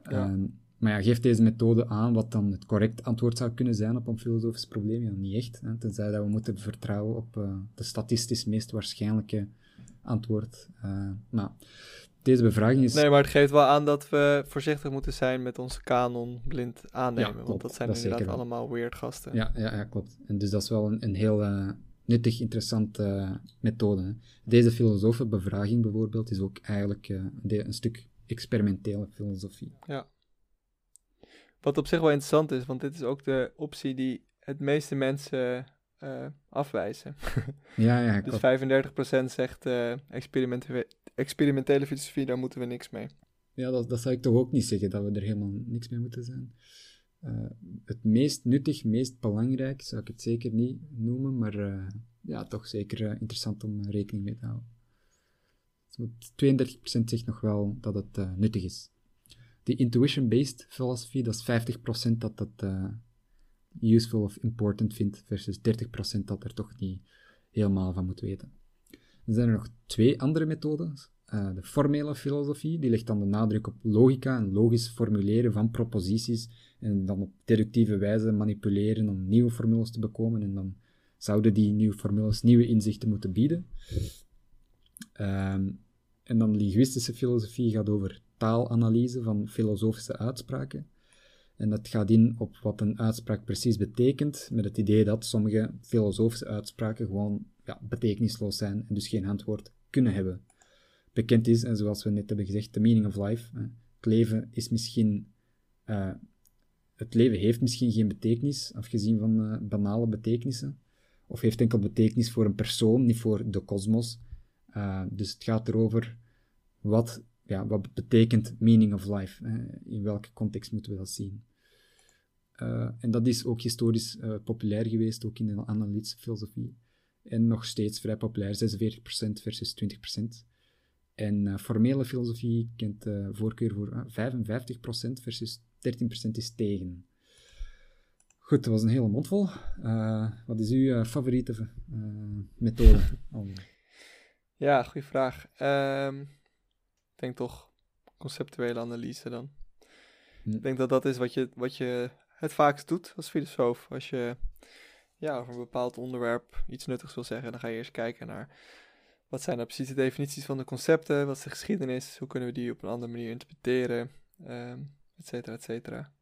Ja. Um, maar ja, geeft deze methode aan wat dan het correct antwoord zou kunnen zijn op een filosofisch probleem? Ja, niet echt. Hè? Tenzij dat we moeten vertrouwen op uh, de statistisch meest waarschijnlijke antwoord. Uh, maar deze bevraging is... Nee, maar het geeft wel aan dat we voorzichtig moeten zijn met onze kanon blind aannemen. Ja, want dat zijn dat inderdaad allemaal weird gasten. Ja, ja, ja, klopt. En dus dat is wel een, een heel uh, nuttig, interessante methode. Hè? Deze filosofenbevraging bijvoorbeeld is ook eigenlijk een stuk experimentele filosofie. Ja. Wat op zich wel interessant is, want dit is ook de optie die het meeste mensen uh, afwijzen. ja, ja. dus 35% zegt uh, experimentele, experimentele filosofie, daar moeten we niks mee. Ja, dat, dat zou ik toch ook niet zeggen, dat we er helemaal niks mee moeten zijn. Uh, het meest nuttig, meest belangrijk zou ik het zeker niet noemen, maar ja, toch zeker interessant om rekening mee te houden. 32% zegt nog wel dat het nuttig is die intuition-based philosophy, dat is 50% dat dat useful of important vindt, versus 30% dat er toch niet helemaal van moet weten. Dan zijn er nog twee andere methodes. Uh, de formele filosofie, die legt dan de nadruk op logica en logisch formuleren van proposities en dan op deductieve wijze manipuleren om nieuwe formules te bekomen en dan zouden die nieuwe formules nieuwe inzichten moeten bieden. Um, en dan linguïstische filosofie gaat over taalanalyse van filosofische uitspraken. En dat gaat in op wat een uitspraak precies betekent, met het idee dat sommige filosofische uitspraken gewoon ja, betekenisloos zijn en dus geen antwoord kunnen hebben. Bekend is, en zoals we net hebben gezegd, the meaning of life. Het leven is misschien... Uh, het leven heeft misschien geen betekenis, afgezien van uh, banale betekenissen. Of heeft enkel betekenis voor een persoon, niet voor de kosmos. Uh, dus het gaat erover wat ja, wat betekent meaning of life? In welke context moeten we dat zien? Uh, en dat is ook historisch uh, populair geweest, ook in de analytische filosofie. En nog steeds vrij populair, 46% versus 20%. En uh, formele filosofie kent voorkeur voor 55% versus 13% is tegen. Goed, dat was een hele mondvol. wat is uw favoriete methode? ja, goede vraag. Um denk toch conceptuele analyse dan. Hm. Ik denk dat dat is wat je, wat je het vaakst doet als filosoof. Als je ja, over een bepaald onderwerp iets nuttigs wil zeggen, dan ga je eerst kijken naar wat zijn nou precies de definities van de concepten, wat is de geschiedenis, hoe kunnen we die op een andere manier interpreteren, um, et cetera, et cetera.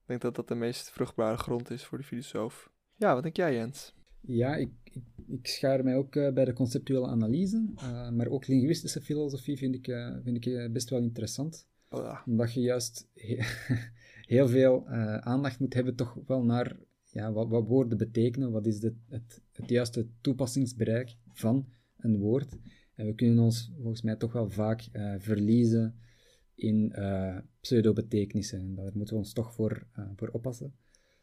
Ik denk dat dat de meest vruchtbare grond is voor de filosoof. Ja, wat denk jij Jens? Ja, ik, ik, ik schaar mij ook uh, bij de conceptuele analyse, uh, maar ook linguïstische filosofie vind ik, uh, vind ik best wel interessant. Omdat je juist he heel veel aandacht moet hebben toch wel naar ja, wat, wat woorden betekenen, wat is de, het, het juiste toepassingsbereik van een woord. En we kunnen ons volgens mij toch wel vaak verliezen in pseudo-betekenissen. En daar moeten we ons toch voor, voor oppassen.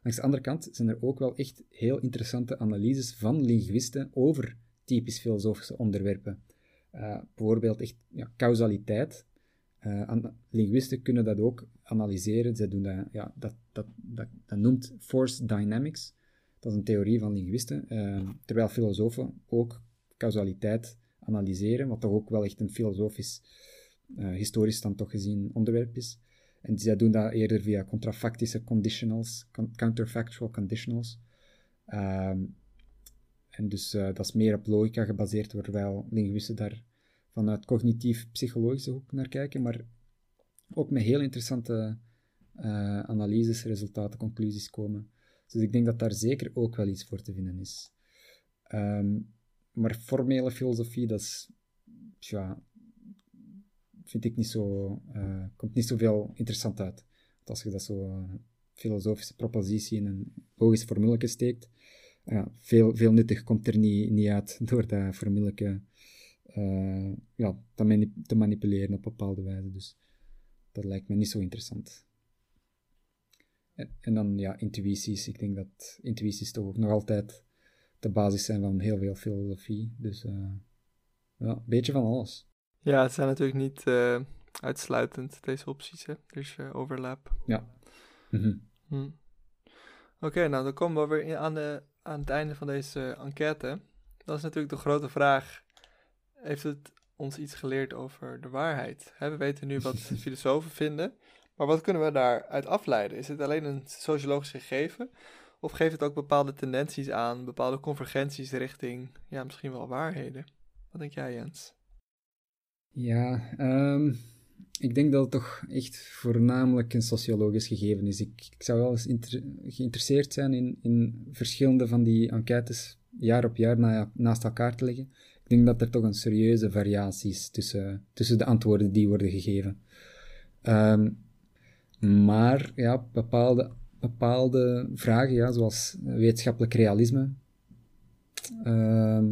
Langs de andere kant zijn er ook wel echt heel interessante analyses van linguisten over typisch filosofische onderwerpen. Uh, bijvoorbeeld echt ja, causaliteit. Uh, linguisten kunnen dat ook analyseren. Zij doen dat, ja, dat, dat, dat, dat noemt force dynamics. Dat is een theorie van linguisten. Uh, terwijl filosofen ook causaliteit analyseren, wat toch ook wel echt een filosofisch, historisch dan toch gezien onderwerp is. En zij doen dat eerder via contrafactische conditionals, counterfactual conditionals. Um, en dus dat is meer op logica gebaseerd, terwijl linguisten daar vanuit cognitief-psychologische hoek naar kijken, maar ook met heel interessante uh, analyses, resultaten, conclusies komen. Dus ik denk dat daar zeker ook wel iets voor te vinden is. Um, maar formele filosofie, dat is, ja, vind ik niet zo, uh, komt niet zoveel interessant uit. Want als je dat zo uh, filosofische propositie in een logische formule steekt, veel, veel nuttig komt er niet, niet uit door dat formule uh, ja, te, te, manipuleren op bepaalde wijze. Dus dat lijkt me niet zo interessant. En, en, dan ja, intuïties. Ik denk dat intuïties toch ook nog altijd de basis zijn van heel veel filosofie. Dus ja, een beetje van alles. Ja, het zijn natuurlijk niet uh, uitsluitend deze opties. Hè? Er is overlap. Ja. Mm hm. Oké, nou dan komen we weer aan, de, aan het einde van deze enquête. Dat is natuurlijk de grote vraag. Heeft het ons iets geleerd over de waarheid? We weten nu wat filosofen vinden. Maar wat kunnen we daaruit afleiden? Is het alleen een sociologisch gegeven? Of geeft het ook bepaalde tendenties aan, bepaalde convergenties richting, ja, misschien wel waarheden? Wat denk jij, Jens? Ja, ehm, ik denk dat het toch echt voornamelijk een sociologisch gegeven is. Ik, ik zou wel eens geïnteresseerd zijn in, in verschillende van die enquêtes jaar op jaar na, naast elkaar te leggen. Ik denk dat er toch een serieuze variatie is tussen, tussen de antwoorden die worden gegeven. Ehm, maar ja, bepaalde, bepaalde vragen, ja, zoals wetenschappelijk realisme. Ehm,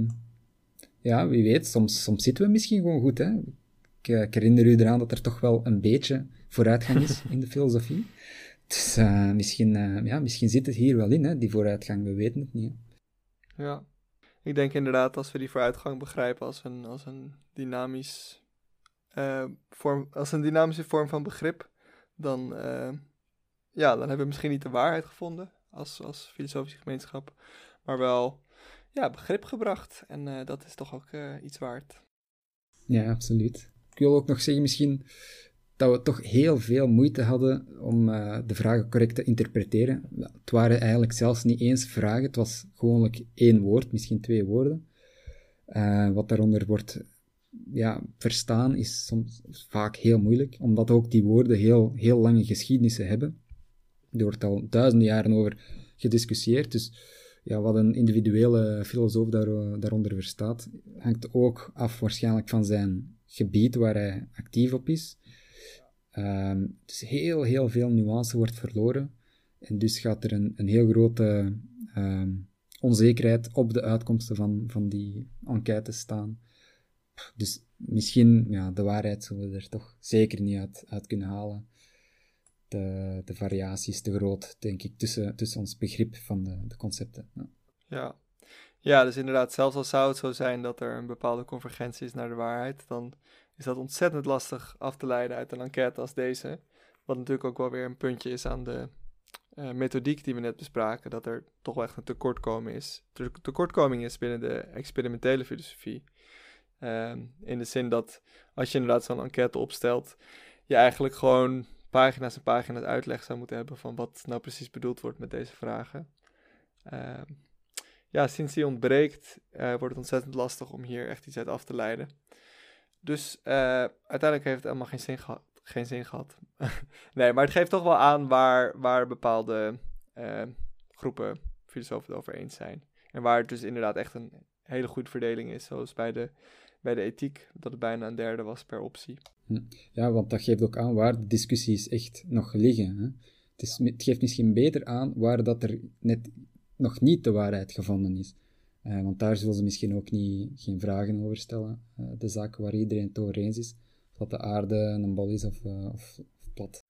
ja, wie weet, soms, soms zitten we misschien gewoon goed. Hè? Ik, eh, ik, herinner u eraan dat er toch wel een beetje vooruitgang is in de filosofie. Dus uh, misschien, uh, ja, misschien zit het hier wel in, hè, die vooruitgang, we weten het niet. Ja, ik denk inderdaad als we die vooruitgang begrijpen als een, als een, dynamisch, vorm, als een dynamische vorm van begrip, dan, ja, dan hebben we misschien niet de waarheid gevonden als, als filosofische gemeenschap, maar wel ja, begrip gebracht. En dat is toch ook iets waard. Ja, absoluut. Ik wil ook nog zeggen misschien dat we toch heel veel moeite hadden om uh, de vragen correct te interpreteren. Het waren eigenlijk zelfs niet eens vragen, het was gewoonlijk één woord, misschien twee woorden. Uh, wat daaronder wordt ja, verstaan is soms vaak heel moeilijk, omdat ook die woorden heel, heel lange geschiedenissen hebben. Er wordt al duizenden jaren over gediscussieerd, dus ja, wat een individuele filosoof daar, daaronder verstaat, hangt ook af waarschijnlijk van zijn gebied waar hij actief op is. Dus heel, heel veel nuance wordt verloren. En dus gaat er een, een heel grote um, onzekerheid op de uitkomsten van, van die enquêtes staan. Dus misschien, ja, de waarheid zullen we er toch zeker niet uit, uit kunnen halen. De, de variatie is te groot, denk ik, tussen, tussen ons begrip van de, de concepten. Ja. ja. Ja, dus inderdaad, zelfs al zou het zo zijn dat er een bepaalde convergentie is naar de waarheid, dan is dat ontzettend lastig af te leiden uit een enquête als deze. Wat natuurlijk ook wel weer een puntje is aan de uh, methodiek die we net bespraken, dat er toch wel echt een tekortkoming is, tekortkoming is binnen de experimentele filosofie. Uh, in de zin dat als je inderdaad zo'n enquête opstelt, je eigenlijk gewoon pagina's en pagina's uitleg zou moeten hebben van wat nou precies bedoeld wordt met deze vragen. Uh, ja, sinds die ontbreekt, uh, wordt het ontzettend lastig om hier echt iets uit af te leiden. Dus uh, uiteindelijk heeft het helemaal geen zin, gehad. Geen zin gehad. nee, maar het geeft toch wel aan waar, waar bepaalde uh, groepen filosofen het over eens zijn. En waar het dus inderdaad echt een hele goede verdeling is, zoals bij de, bij de ethiek, dat het bijna een derde was per optie. Hm. Ja, want dat geeft ook aan waar de discussies echt nog liggen. Hè? Het, is, het geeft misschien beter aan waar dat er net nog niet de waarheid gevonden is. Uh, want daar zullen ze misschien ook niet, geen vragen over stellen. Uh, de zaken waar iedereen het over eens is. Of dat de aarde een bol is of, of, of plat.